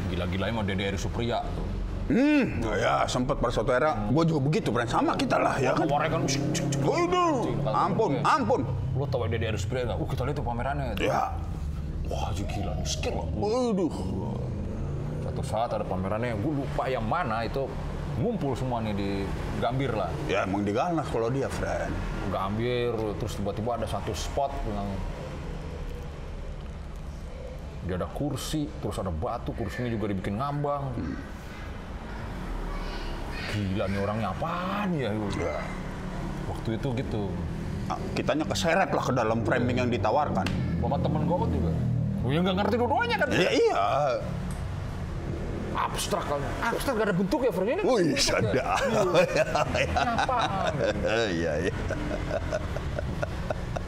Speaker 2: Gila-gilanya mau Dede Eri Supriya tuh.
Speaker 1: Hmm, nah ya sempat pada suatu era, gue juga begitu, friend. Sama kita lah, ya kan.
Speaker 2: Keluarnya kan,
Speaker 1: ampun, ampun.
Speaker 2: Lo tau Dede Eri Supriya nggak? Uh, kita lihat tuh pamerannya.
Speaker 1: Ya,
Speaker 2: Wah, gila nih, skill loh.
Speaker 1: waduh.
Speaker 2: Suatu saat ada pamerannya, gue lupa yang mana itu ngumpul semua nih di Gambir lah.
Speaker 1: Ya emang diganas kalau dia, friend.
Speaker 2: Gambir, terus tiba-tiba ada satu spot yang dia ada kursi, terus ada batu, kursinya juga dibikin ngambang. Gila nih orangnya apaan ya?
Speaker 1: Ya.
Speaker 2: Waktu itu gitu.
Speaker 1: Ah, Kitanya keseret lah ke dalam framing yang ditawarkan.
Speaker 2: Sama temen gue juga. Oh, ya nggak ngerti dua-duanya kan.
Speaker 1: Ya iya.
Speaker 2: Abstrak kan. Abstrak gak ada bentuk ya. Ini
Speaker 1: Wih,
Speaker 2: bentuk ya.
Speaker 1: sadar.
Speaker 2: Ini apaan?
Speaker 1: Iya, iya.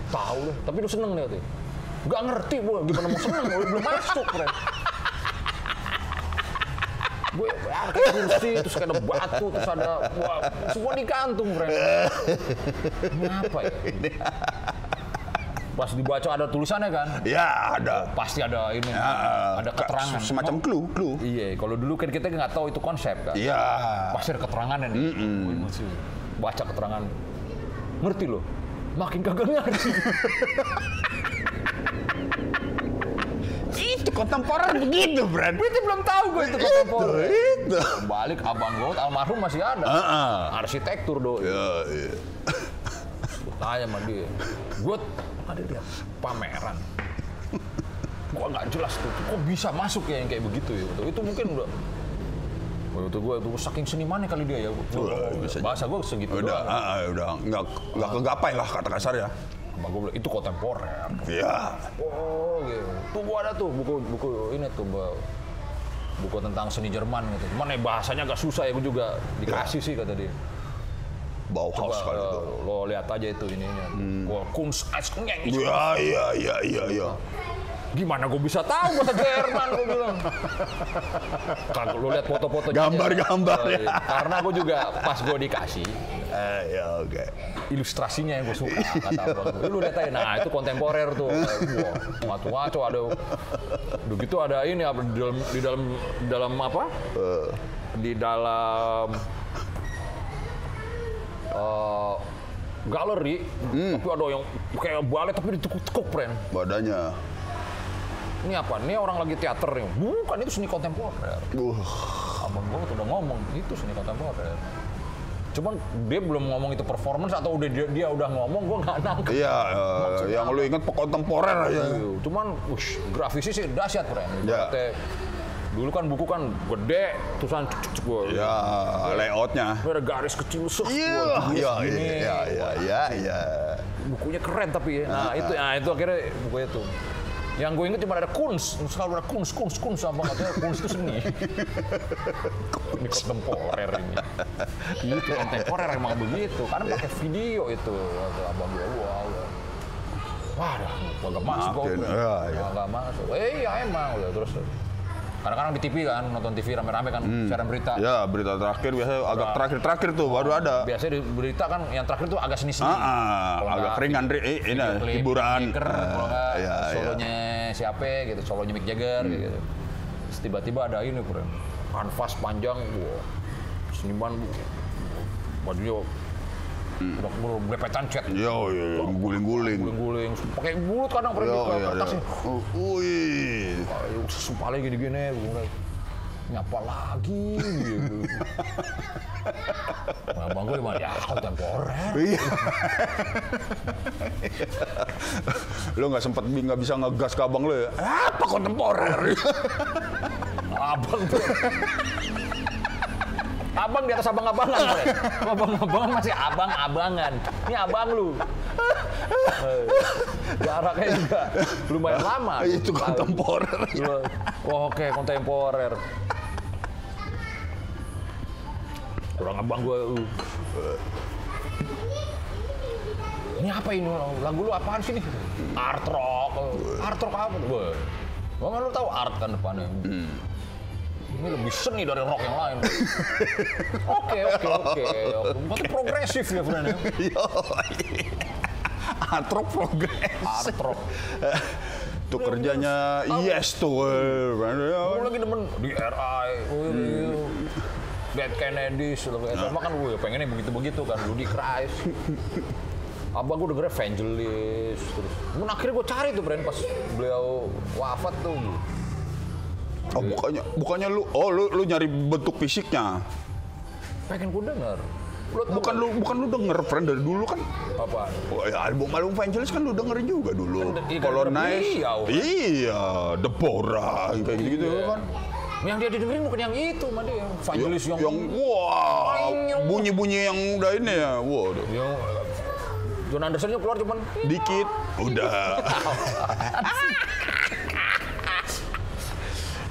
Speaker 2: Tahu deh, tapi lu seneng nih tuh. Gak ngerti gue gimana mau seneng, gue belum masuk, Fren. Gue ada kursi, terus ada batu, terus ada wah, semua digantung, Fren. [laughs] Ini apa ya? Pas dibaca ada tulisannya kan?
Speaker 1: Ya ada.
Speaker 2: Pasti ada ini,
Speaker 1: Ya,
Speaker 2: ada keterangan.
Speaker 1: Semacam clue, clue.
Speaker 2: Iya, kalau dulu kan kita nggak tahu itu konsep kan.
Speaker 1: Iya.
Speaker 2: Pasti ada keterangannya nih. Ini masih baca keterangan. Ngerti loh. Makin kagak ngerti.
Speaker 1: Itu kontemporer begitu, Brad.
Speaker 2: itu belum tahu gue itu kontemporer.
Speaker 1: Itu.
Speaker 2: Balik abang gue almarhum masih ada.
Speaker 1: Heeh.
Speaker 2: Arsitektur do.
Speaker 1: Ya, iya.
Speaker 2: Tanya sama dia. Gue ada lihat pameran. Gua nggak jelas tuh. Kok bisa masuk ya yang kayak begitu ya? Itu mungkin udah Waktu gue tuh saking senimannya kali dia ya.
Speaker 1: Bisa
Speaker 2: Bahasa gue segitu
Speaker 1: Udah,
Speaker 2: doang.
Speaker 1: ah, udah nggak nggak kegapai lah kata kasar ya.
Speaker 2: Abang gue bilang, itu kontemporer.
Speaker 1: Iya.
Speaker 2: Oh gitu. Tuh gua ada tuh buku buku ini tuh bu- buku tentang seni Jerman gitu. Cuman ya bahasanya agak susah ya gue juga dikasih sih kata dia.
Speaker 1: Bauhaus kali itu.
Speaker 2: lo lihat aja itu ininya. Gua Kunst Eisngeng.
Speaker 1: Iya, iya, iya, iya, iya.
Speaker 2: Gimana gue bisa tahu bahasa Jerman gue bilang. Kalau lo lihat foto-foto
Speaker 1: Gambar-gambarnya.
Speaker 2: Karena gue juga pas gue dikasih
Speaker 1: Eh, ya oke.
Speaker 2: ilustrasinya yang gue suka kata abang. Lu lihat aja, nah itu kontemporer tuh. Wah, ngaco-ngaco ada. Udah gitu ada ini apa di dalam di dalam di dalam apa? Di dalam eh, galeri, tapi ada yang kayak balet tapi ditekuk-tekuk, friend.
Speaker 1: Badannya.
Speaker 2: Ini apa? Ini orang lagi teater nih. Bukan itu seni kontemporer.
Speaker 1: Uh,
Speaker 2: Abang gue udah ngomong itu seni kontemporer. Cuman dia belum ngomong itu performance atau udah dia, dia udah ngomong gue nggak nangkep.
Speaker 1: iya, eh, yang lu inget kontemporer aja.
Speaker 2: Iya, Cuman wush, grafisnya sih dahsyat.
Speaker 1: Ya.
Speaker 2: Ibaratnya, Dulu kan buku kan gede, tulisan cuk cuk gue.
Speaker 1: Ya, layoutnya.
Speaker 2: Ada garis kecil sek.
Speaker 1: Iya, iya, iya, iya, iya, iya.
Speaker 2: Bukunya keren tapi ya. Nah, itu nah, itu akhirnya buku itu. Yang gue inget cuma ada kuns, selalu ada kuns, kuns, kuns apa katanya kuns itu seni. ini kontemporer ini. Itu kontemporer emang begitu, karena pakai video itu. Abang gue, wow. Wadah, gak masuk
Speaker 1: ya, ya.
Speaker 2: Gak masuk. Eh iya emang udah terus. Kadang-kadang di TV kan, nonton TV rame-rame kan, siaran berita.
Speaker 1: Ya, berita terakhir biasanya agak terakhir-terakhir tuh baru ada.
Speaker 2: Biasanya di berita kan yang terakhir tuh agak seni-seni.
Speaker 1: Ah, ah, agak keringan, Ri. Eh, ini, hiburan.
Speaker 2: Maker,
Speaker 1: iya, iya.
Speaker 2: solonya siapa gitu, solonya Mick Jagger
Speaker 1: Hmm.
Speaker 2: gitu. Terus tiba-tiba ada ini, Bro. Kanvas panjang, wah. Seniman, bajunya
Speaker 1: Hmm.
Speaker 2: udah udah belepetan cat.
Speaker 1: Yo, yo, guling-guling.
Speaker 2: Guling-guling, pakai mulut kadang pernah
Speaker 1: Yo,
Speaker 2: di
Speaker 1: iya,
Speaker 2: kertas
Speaker 1: iya.
Speaker 2: nih.
Speaker 1: Oh, Wih.
Speaker 2: Ayo, Sumpah gini-gini, nyapa lagi gitu. Nah, bang gue ya kontemporer.
Speaker 1: Iya. lu nggak sempet nggak bisa ngegas ke abang lu ya? Apa kontemporer? [laughs]
Speaker 2: Abang tuh. Abang di atas abang-abangan. [laughs] Abang-abangan masih abang-abangan. Ini abang lu. Eh, Jaraknya juga lumayan lama. [laughs]
Speaker 1: Itu kontemporer.
Speaker 2: Oh, Oke, kontemporer. Kurang abang gue. uh. Ini apa ini? Lagu lu apaan sih nih? Art rock. Art rock apa. Gua lu tahu art kan depannya. Ini lebih seni dari rock yang lain. Oke, oke, oke. Berarti progresif ya, Fren. ya?
Speaker 1: Yo. Atrok progres.
Speaker 2: Art rock.
Speaker 1: Tuh kerjanya yes tuh.
Speaker 2: Gue lagi demen di RI, wih, Dead Kennedys, sama kan gue pengennya begitu-begitu kan, Ludi Christ. Abang gue dengernya Vangelis, terus. Kemudian akhirnya gue cari tuh brand pas beliau wafat tuh.
Speaker 1: Oh bukannya bukannya lu oh lu lu nyari bentuk fisiknya.
Speaker 2: Pengen gue denger. Lu
Speaker 1: Bukan lu bukan lu denger friend dari dulu kan.
Speaker 2: apa?
Speaker 1: Oh, ya, album album Vangelis kan lu dengerin juga dulu.
Speaker 2: Kan, iya,
Speaker 1: Colonize.
Speaker 2: beliau.
Speaker 1: Iya, Deborah kayak gitu-gitu
Speaker 2: Iya.
Speaker 1: kan.
Speaker 2: Yang dia didengerin bukan yang itu, mah dia. Vangelis yang,
Speaker 1: yang wah
Speaker 2: Yang-
Speaker 1: bunyi-bunyi yang udah ini ya. Waduh.
Speaker 2: yang John Andersonnya keluar cuman
Speaker 1: Dikit udah. [laughs]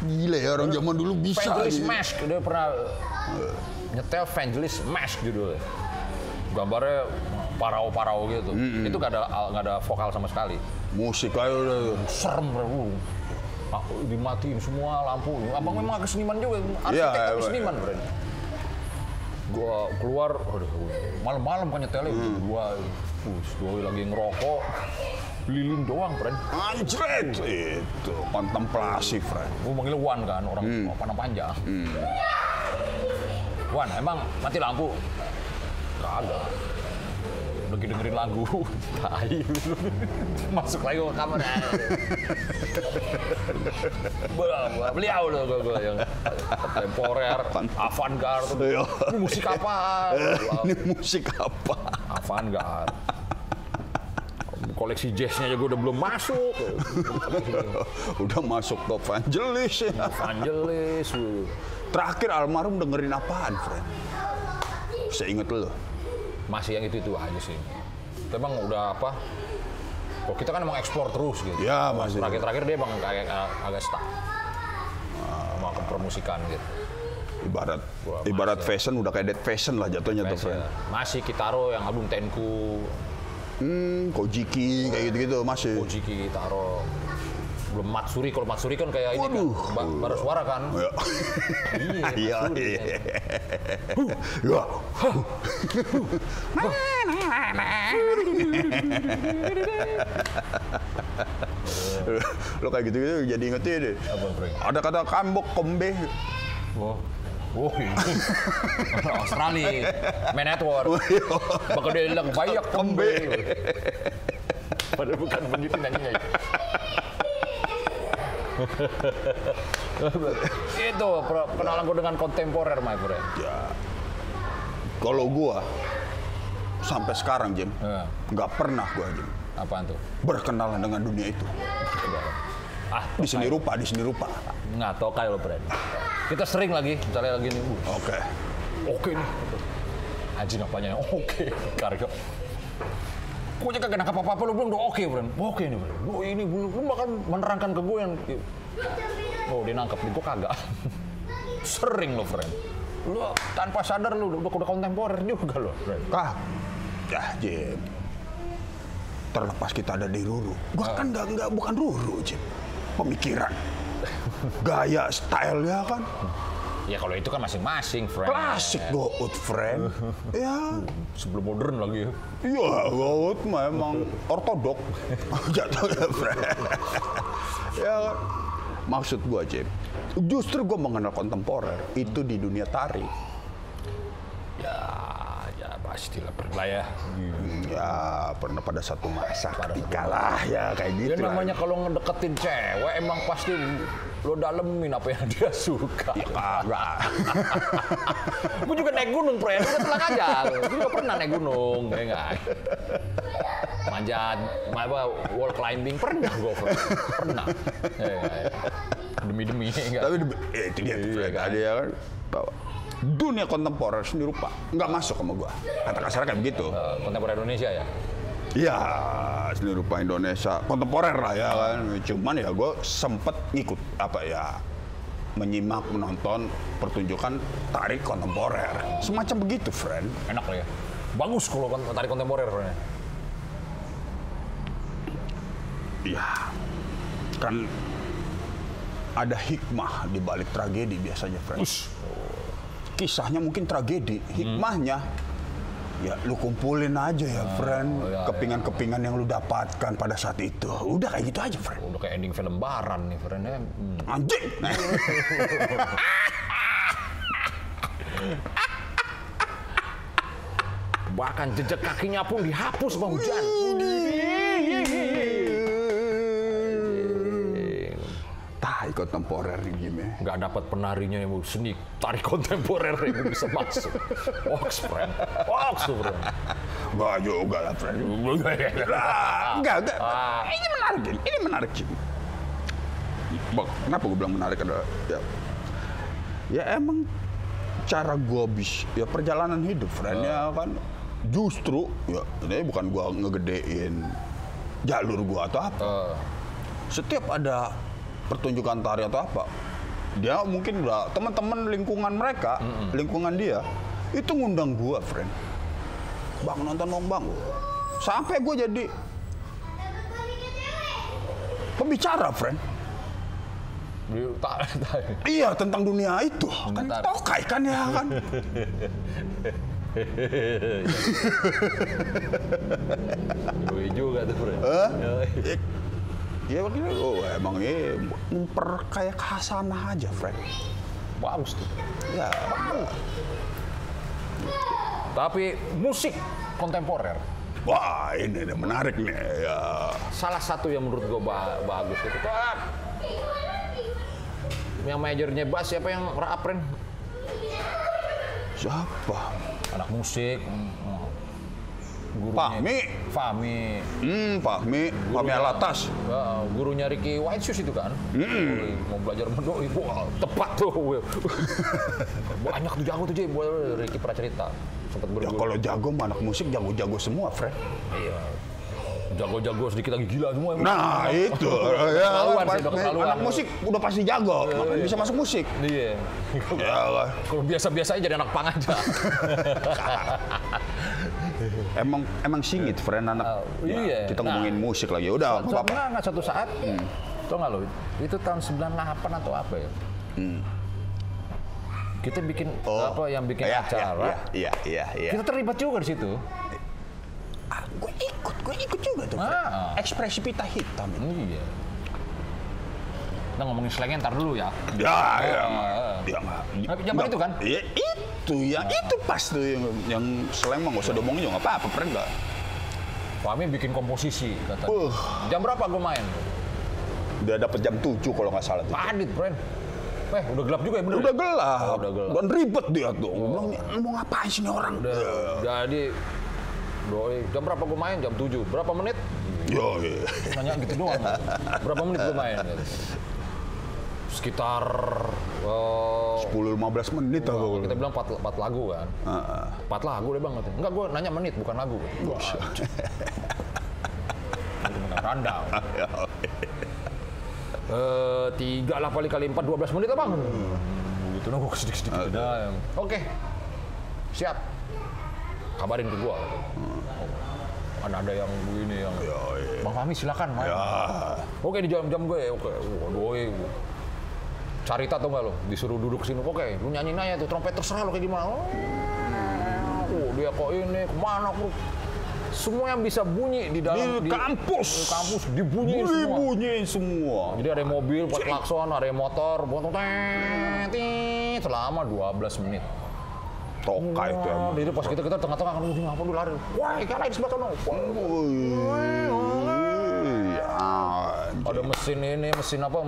Speaker 1: Gila ya orang zaman dulu bisa.
Speaker 2: Vangelis
Speaker 1: aja.
Speaker 2: Mask. Dia pernah uh, nyetel Vangelis Mask judulnya. Gambarnya parau-parau gitu. Itu gak ada nggak ada vokal sama sekali.
Speaker 1: Musik aja udah.
Speaker 2: serem bro. Ah, dimatiin semua lampu. Abang memang agak seniman juga arsitek
Speaker 1: Iya,
Speaker 2: tapi
Speaker 1: iya.
Speaker 2: seniman bro? Gua keluar aduh, malam-malam kan nyetelnya.
Speaker 1: Hmm.
Speaker 2: dua uh, lagi ngerokok lilin doang, friend.
Speaker 1: Anjret itu kontemplasi, friend.
Speaker 2: Gue manggil Wan kan, orang pandang panjang. Wan, emang mati lampu? Kagak. Lagi dengerin lagu, [laughs] tai. [laughs] Masuk lagi ke kamar. [laughs] Bel- Beliau loh gue, gue yang temporer, avant-garde. Ini musik apa?
Speaker 1: Ini musik apa?
Speaker 2: Avant-garde. Koleksi jazznya juga udah belum masuk. [laughs]
Speaker 1: Udah masuk ke Vangelis ya.
Speaker 2: Evangelis.
Speaker 1: Terakhir almarhum dengerin apaan, friend? Saya inget lo.
Speaker 2: masih yang itu itu aja sih. Tapi emang udah apa? Kalau kita kan emang ekspor terus gitu.
Speaker 1: Ya, masih.
Speaker 2: Terakhir-terakhir dia emang kayak uh, agak stuck. Sama kepromosikan gitu.
Speaker 1: Ibarat
Speaker 2: Wah,
Speaker 1: ibarat
Speaker 2: masih.
Speaker 1: fashion udah kayak dead fashion lah jatuhnya tuh,
Speaker 2: Masih, masih Kitaro yang album Tenku,
Speaker 1: Hmm, Kojiki kayak gitu-gitu masih.
Speaker 2: Ojiki Kitaro. Belum Matsuri, kalau Matsuri kan kayak ini kan, ba- baru suara kan.
Speaker 1: Ya.
Speaker 2: Iya, [laughs]
Speaker 1: Iya,
Speaker 2: Matsuri.
Speaker 1: iya. Ya. [laughs] Lo kayak gitu-gitu jadi ingetnya deh. Ada kata kambok kombe.
Speaker 2: Oh. Oh. [laughs] Australia, main network. Bakal dia bilang banyak kembe. Padahal bukan begitu nyanyinya. itu kenalan gue dengan kontemporer my friend.
Speaker 1: Ya. Kalau gua sampai sekarang Jim,
Speaker 2: Ya.
Speaker 1: nggak pernah gua Jim
Speaker 2: Apaan tuh?
Speaker 1: berkenalan dengan dunia itu.
Speaker 2: Ah,
Speaker 1: Di seni rupa, di seni rupa.
Speaker 2: nggak kayak lo friend. Kita sering lagi, misalnya lagi nih, "Uh,
Speaker 1: Oke.
Speaker 2: oke nih. Anjing apanya? Oke, karyo. Gue kagak nangkap apa-apa, lu bilang udah oke, friend. Oke nih, friend. Lu ini, lu, lu bahkan menerangkan ke gue yang... Oh, dia nangkep, nih gue kagak. [laughs] Sering lo, friend. Lu tanpa sadar lu udah, udah kontemporer juga lo, friend.
Speaker 1: Kah? Ya Jim. Terlepas kita ada di Ruru, gua kan nggak nggak bukan Ruru Jim. Pemikiran, gaya, style ya kan.
Speaker 2: Ya kalau itu kan masing-masing, friend.
Speaker 1: Klasik gout friend. ya,
Speaker 2: Sebelum modern lagi ya.
Speaker 1: iya gout mah emang ortodok. [laughs] Jatuhnya friend. ya kan. Maksud gua Jim, justru gua mengenal kontemporer itu di dunia tari.
Speaker 2: Ya, ya pastilah pernah ya.
Speaker 1: Ya pernah pada satu masa ketika lah ya kayak
Speaker 2: Ya
Speaker 1: gitu lah.
Speaker 2: namanya kalau ngedeketin cewek emang pasti lo dalemin apa yang dia suka.
Speaker 1: Kagak. [laughs]
Speaker 2: gue juga naik gunung, friend. Udah tenang aja. Gue juga pernah naik gunung, ya enggak? Manjat, apa, wall climbing pernah gue, pernah. Ya, ya, ya. Demi-demi, ya enggak?
Speaker 1: Tapi eh, itu dia
Speaker 2: Iya, kan?
Speaker 1: Ada ya kan bahwa dunia kontemporer seni rupa nggak masuk sama gua. Kata kasarnya kayak begitu.
Speaker 2: Eh, kontemporer Indonesia ya?
Speaker 1: Iya, seni rupa Indonesia kontemporer lah ya kan. Cuman ya gua sempet ngikut apa ya menyimak menonton pertunjukan tari kontemporer semacam begitu friend
Speaker 2: Enak lah ya. Bagus kalau kon- tari kontemporer, friend.
Speaker 1: Iya kan ada hikmah di balik tragedi biasanya friend kisahnya mungkin tragedi hikmahnya ya lu kumpulin aja ya friend
Speaker 2: iya,
Speaker 1: kepingan-kepingan yang lu dapatkan pada saat itu udah kayak gitu aja friend
Speaker 2: Udah kayak ending film Baran nih, friend. ya. Hmm.
Speaker 1: anjing [laughs]
Speaker 2: Bahkan jejak kakinya pun dihapus bang hujan.
Speaker 1: Kontemporer ya.
Speaker 2: Nggak dapat penarinya yang seni tari kontemporer yang bisa masuk. Ox, friend. Tuh, friend.
Speaker 1: Enggak juga lah friend Lah, enggak enggak
Speaker 2: Ah.
Speaker 1: ini menarik ini menarik Jim Bang, kenapa gue bilang menarik adalah ya, ya emang cara gue bis ya perjalanan hidup friend ya kan justru ya ini bukan gue ngegedein jalur gue atau apa
Speaker 2: Eh,
Speaker 1: setiap ada pertunjukan tari atau apa dia mungkin udah teman-teman lingkungan mereka lingkungan dia itu ngundang gua friend. Bang nonton dong bang. Sampai gue jadi pembicara friend. Iya tentang dunia itu. Kan tokai kan ya kan? [laughs]
Speaker 2: Yoi juga tuh, Bro.
Speaker 1: Ya begini, oh emang ini memperkaya khasanah aja, Frank.
Speaker 2: Bagus tuh.
Speaker 1: Ya,
Speaker 2: Tapi musik kontemporer
Speaker 1: wah ini nih, menarik nih. Ya,
Speaker 2: salah satu yang menurut gue ba- bagus itu kan yang majornya bass siapa yang rap Ren?
Speaker 1: siapa?
Speaker 2: anak musik mm, gurunya
Speaker 1: Fahmi.
Speaker 2: Fahmi
Speaker 1: Hmm, Fahmi, Fahmi Alatas.
Speaker 2: Ya, gurunya Ricky White Shoes itu kan Wih, mau belajar mendoi wah tepat tuh [laughs] banyak tuh jago tuh Jay Ricky pernah cerita sempat
Speaker 1: Ya
Speaker 2: berguru
Speaker 1: kalau jago mah anak musik jago-jago semua, Frank.
Speaker 2: iya jago-jago sedikit lagi gila semua emang.
Speaker 1: Nah, itu. [laughs] ya,
Speaker 2: Keterlaluan sih, keterlaluan.
Speaker 1: anak musik udah pasti jago, makanya bisa masuk musik.
Speaker 2: iya
Speaker 1: Ya,
Speaker 2: kalau biasa-biasa aja jadi anak pang aja [laughs]
Speaker 1: emang emang singit, friend anak.
Speaker 2: Oh,
Speaker 1: Ya,
Speaker 2: iya.
Speaker 1: Kita
Speaker 2: Nah.
Speaker 1: ngomongin musik lagi. Udah, nggak
Speaker 2: Suatu
Speaker 1: apa-apa.
Speaker 2: nggak, nggak suatu saat, tau nggak lo? Itu tahun 98 atau apa ya? Kita bikin apa yang bikin
Speaker 1: ya,
Speaker 2: acara,
Speaker 1: Ya, iya, iya, iya.
Speaker 2: kita terlibat juga di situ.
Speaker 1: Ah, gue ikut, gue ikut juga tuh.
Speaker 2: Ah.
Speaker 1: Ekspresi pita hitam.
Speaker 2: Iya. Kita ngomongin slangnya ntar dulu ya.
Speaker 1: Ya, ya,
Speaker 2: Ah.
Speaker 1: ya nggak.
Speaker 2: Tapi zaman
Speaker 1: nggak-
Speaker 2: itu kan?
Speaker 1: Iya, itu ya, itu pas tuh yang yang Sleman nggak usah diomongin juga nggak apa-apa, friend nggak.
Speaker 2: Fahmi bikin komposisi kata.
Speaker 1: Uh.
Speaker 2: Jam berapa gue main?
Speaker 1: Dia dapat jam 7 kalau nggak salah tuh.
Speaker 2: Padit, friend. Eh, udah gelap juga ya bener?
Speaker 1: Udah gelap,
Speaker 2: Oh, udah gelap.
Speaker 1: dan ribet dia tuh. Gue bilang, "Ini mau ngapain sih ini orang?
Speaker 2: Udah, jadi doi, jam berapa gue main? Jam 7. Berapa menit?
Speaker 1: Yo, iya.
Speaker 2: Nanya gitu doang. Berapa menit gue main? Gitu. [laughs] Sekitar eh,
Speaker 1: 10-15 menit
Speaker 2: Wah,
Speaker 1: aku.
Speaker 2: kita bilang 4, lagu kan.
Speaker 1: Heeh.
Speaker 2: 4 lagu deh bang. Enggak, gue nanya menit bukan lagu. Wah, [laughs] rundown. Eh, tiga lah kali kali empat, 12 menit lah bang. Gitu nunggu sedikit-sedikit. Udah. Oke, siap. Kabarin ke gua. Oh, kan ada yang begini yang Bang Fahmi silakan main.
Speaker 1: Ya,
Speaker 2: Oke di jam-jam gue, oke. Doi. Cari tau nggak lo? Disuruh duduk sini. Oke, lu nyanyiin aja tuh trompet terserah lo kayak gimana. Oh, oh, dia kok ini ke mana bro? Semua yang bisa bunyi di dalam
Speaker 1: di kampus.
Speaker 2: di kampus dibunyiin semua.
Speaker 1: Dibunyiin semua.
Speaker 2: Jadi ada yang mobil buat klakson, ada yang motor, buat tet, selama 12 menit.
Speaker 1: Toka itu emang.
Speaker 2: Jadi pas kita kita tengah-tengah kan ngomong apa dulu lari. Wah, ikan di sebelah sana. Wah. Ada mesin ini, mesin apa?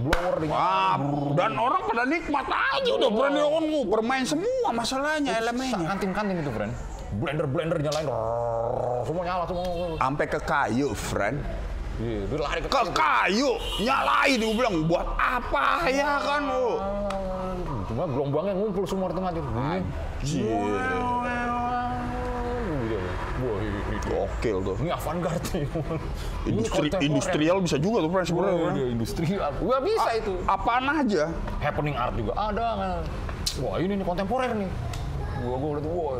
Speaker 2: Blower di
Speaker 1: Ah, dan orang pada nikmat aja udah berani on bermain semua masalahnya elemennya.
Speaker 2: Kantin-kantin itu, friend. Blender-blender nyalain. Rrrr, Semua nyala semua.
Speaker 1: Sampai ke kayu, friend.
Speaker 2: Iya, lari ke
Speaker 1: Ke kayu, nyalain dia bilang buat apa ya kan lu?
Speaker 2: Cuma gelombangnya ngumpul semua di tengah. Bunyi.
Speaker 1: Anjir. Gokil tuh.
Speaker 2: ini avant-garde nih. [laughs]
Speaker 1: Industri
Speaker 2: kontemporer.
Speaker 1: industrial bisa juga tuh friend
Speaker 2: Wah,
Speaker 1: sebenarnya.
Speaker 2: dia industrial. Wah, bisa itu.
Speaker 1: Apaan aja?
Speaker 2: Happening art juga ada. Wah, ini nih kontemporer nih. Gua gua lihat wah,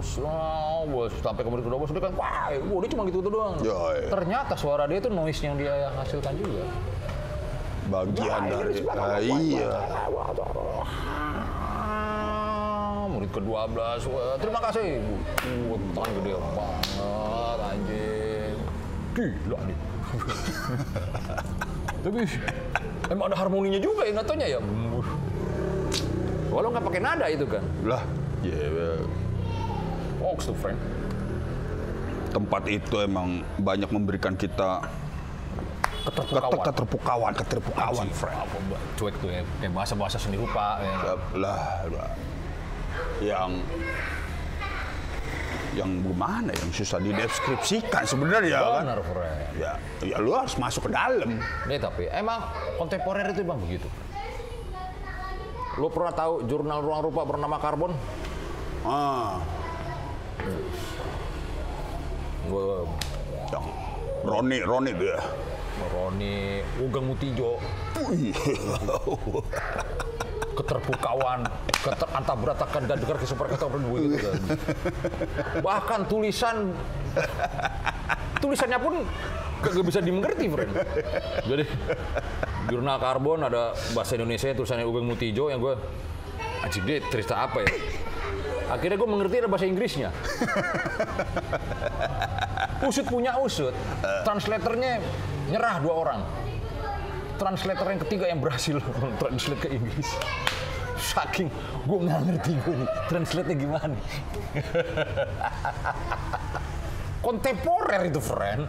Speaker 2: wah, wah, sampai kemudian kedua bos dia kan, wah, wah, dia cuma gitu gitu doang.
Speaker 1: Ya, iya.
Speaker 2: Ternyata suara dia itu noise yang dia hasilkan juga.
Speaker 1: Bagian
Speaker 2: ini
Speaker 1: dari ah,
Speaker 2: wah,
Speaker 1: iya.
Speaker 2: Murid ke-12, wah, terima kasih. Tangan gede banget. Gila nih. Tapi emang ada harmoninya juga ya, nggak taunya ya. Walau nggak pakai nada itu kan.
Speaker 1: Lah, ya
Speaker 2: Fox tuh, friend.
Speaker 1: tempat itu emang banyak memberikan kita
Speaker 2: Keterpukauan.
Speaker 1: keter- keterpukauan,
Speaker 2: Mbak? cuek tuh ya, bahasa-bahasa seni rupa. Ya.
Speaker 1: lah, lah. yang yang gimana yang susah dideskripsikan sebenarnya kan
Speaker 2: Benar, friend.
Speaker 1: ya ya lu harus masuk ke dalam
Speaker 2: Nih tapi emang kontemporer itu bang begitu. Lo pernah tahu jurnal ruang rupa bernama Karbon?
Speaker 1: ah
Speaker 2: Gue
Speaker 1: yang Roni Roni itu ya
Speaker 2: Roni Ugeng Mutijo. [laughs] keterpukauan, keter antah beratakan dan dengar super begitu kan. Bahkan tulisan tulisannya pun kagak bisa dimengerti, friend. Jadi jurnal Karbon ada bahasa Indonesia tulisannya Ugeng Mutijo yang gue anjing dia cerita apa ya? Akhirnya gue mengerti ada bahasa Inggrisnya. usut punya usut, translatornya nyerah dua orang. Translator yang ketiga yang berhasil [laughs] translate ke Inggris. Saking gue nggak ngerti gue nih, translate-nya gimana. [laughs] Kontemporer itu, friend.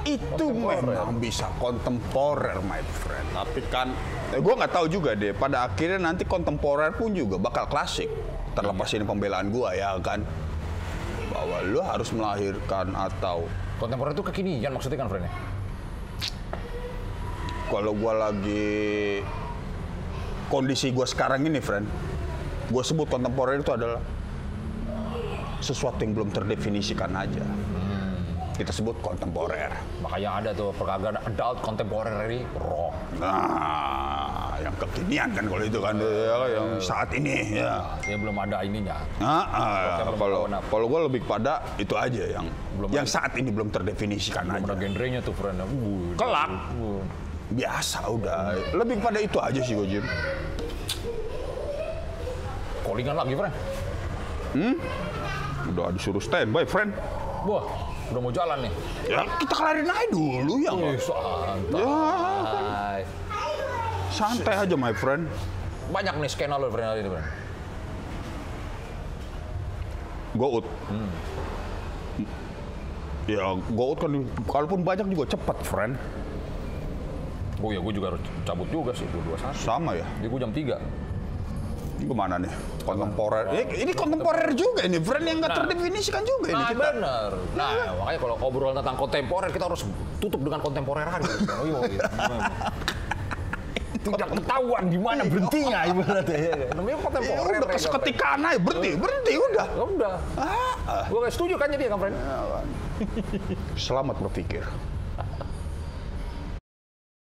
Speaker 1: itu memang bisa kontemporer my friend tapi kan eh, gue nggak tahu juga deh pada akhirnya nanti kontemporer pun juga bakal klasik terlepas ini pembelaan gue ya kan bahwa lu harus melahirkan atau
Speaker 2: Kontemporer itu kekinian maksudnya kan, friend? ya?
Speaker 1: Kalau gue lagi kondisi gue sekarang ini friend gue sebut kontemporer itu adalah sesuatu yang belum terdefinisikan aja kita sebut kontemporer
Speaker 2: Makanya ada tuh perkagaan adult contemporary rock.
Speaker 1: nah yang kekinian kan kalau itu kan ya, yang saat ini ya
Speaker 2: Ya belum ada ininya.
Speaker 1: Nah, ah, kalau
Speaker 2: kalau-
Speaker 1: gue lebih pada itu aja yang
Speaker 2: Belum
Speaker 1: yang saat ini belum terdefinisikan
Speaker 2: Belum
Speaker 1: aja.
Speaker 2: ada genrenya tuh, friend. Uh,
Speaker 1: Kelak.
Speaker 2: uh.
Speaker 1: Biasa udah. Lebih pada itu aja sih gue Jim.
Speaker 2: Callingan lagi, friend.
Speaker 1: Udah disuruh standby, friend.
Speaker 2: Wah, udah mau jalan nih.
Speaker 1: Ya kita kelarin aja dulu ya.
Speaker 2: Wih, santai.
Speaker 1: Ya, santai aja my friend.
Speaker 2: Banyak nih skena lo, friend, hari ini, friend.
Speaker 1: Gout. Ya, gout kan kalaupun banyak juga cepat, friend.
Speaker 2: Oh ya, gue juga harus cabut juga sih, gue dua satu.
Speaker 1: Sama ya.
Speaker 2: Jadi gue jam 3.
Speaker 1: Ini ke mana nih? Kontemporer. Eh, ini kontemporer juga ini, friend yang nggak
Speaker 2: Nah.
Speaker 1: terdefinisikan juga ini
Speaker 2: Nah,
Speaker 1: kita.
Speaker 2: bener. Nah, makanya kalau obrolan tentang kontemporer, kita harus tutup dengan kontemporer aja. [laughs] Oh, iya, iya. Tidak ketahuan di mana berhentinya ibaratnya. ya kan? Namanya
Speaker 1: Ya
Speaker 2: kontemporer.
Speaker 1: udah
Speaker 2: ya kan,
Speaker 1: keseketikan aja, berhenti, berhenti udah.
Speaker 2: Ya udah.
Speaker 1: Ah, ah.
Speaker 2: Gue setuju kan jadi ya kan, friend? [laughs]
Speaker 1: Selamat berpikir.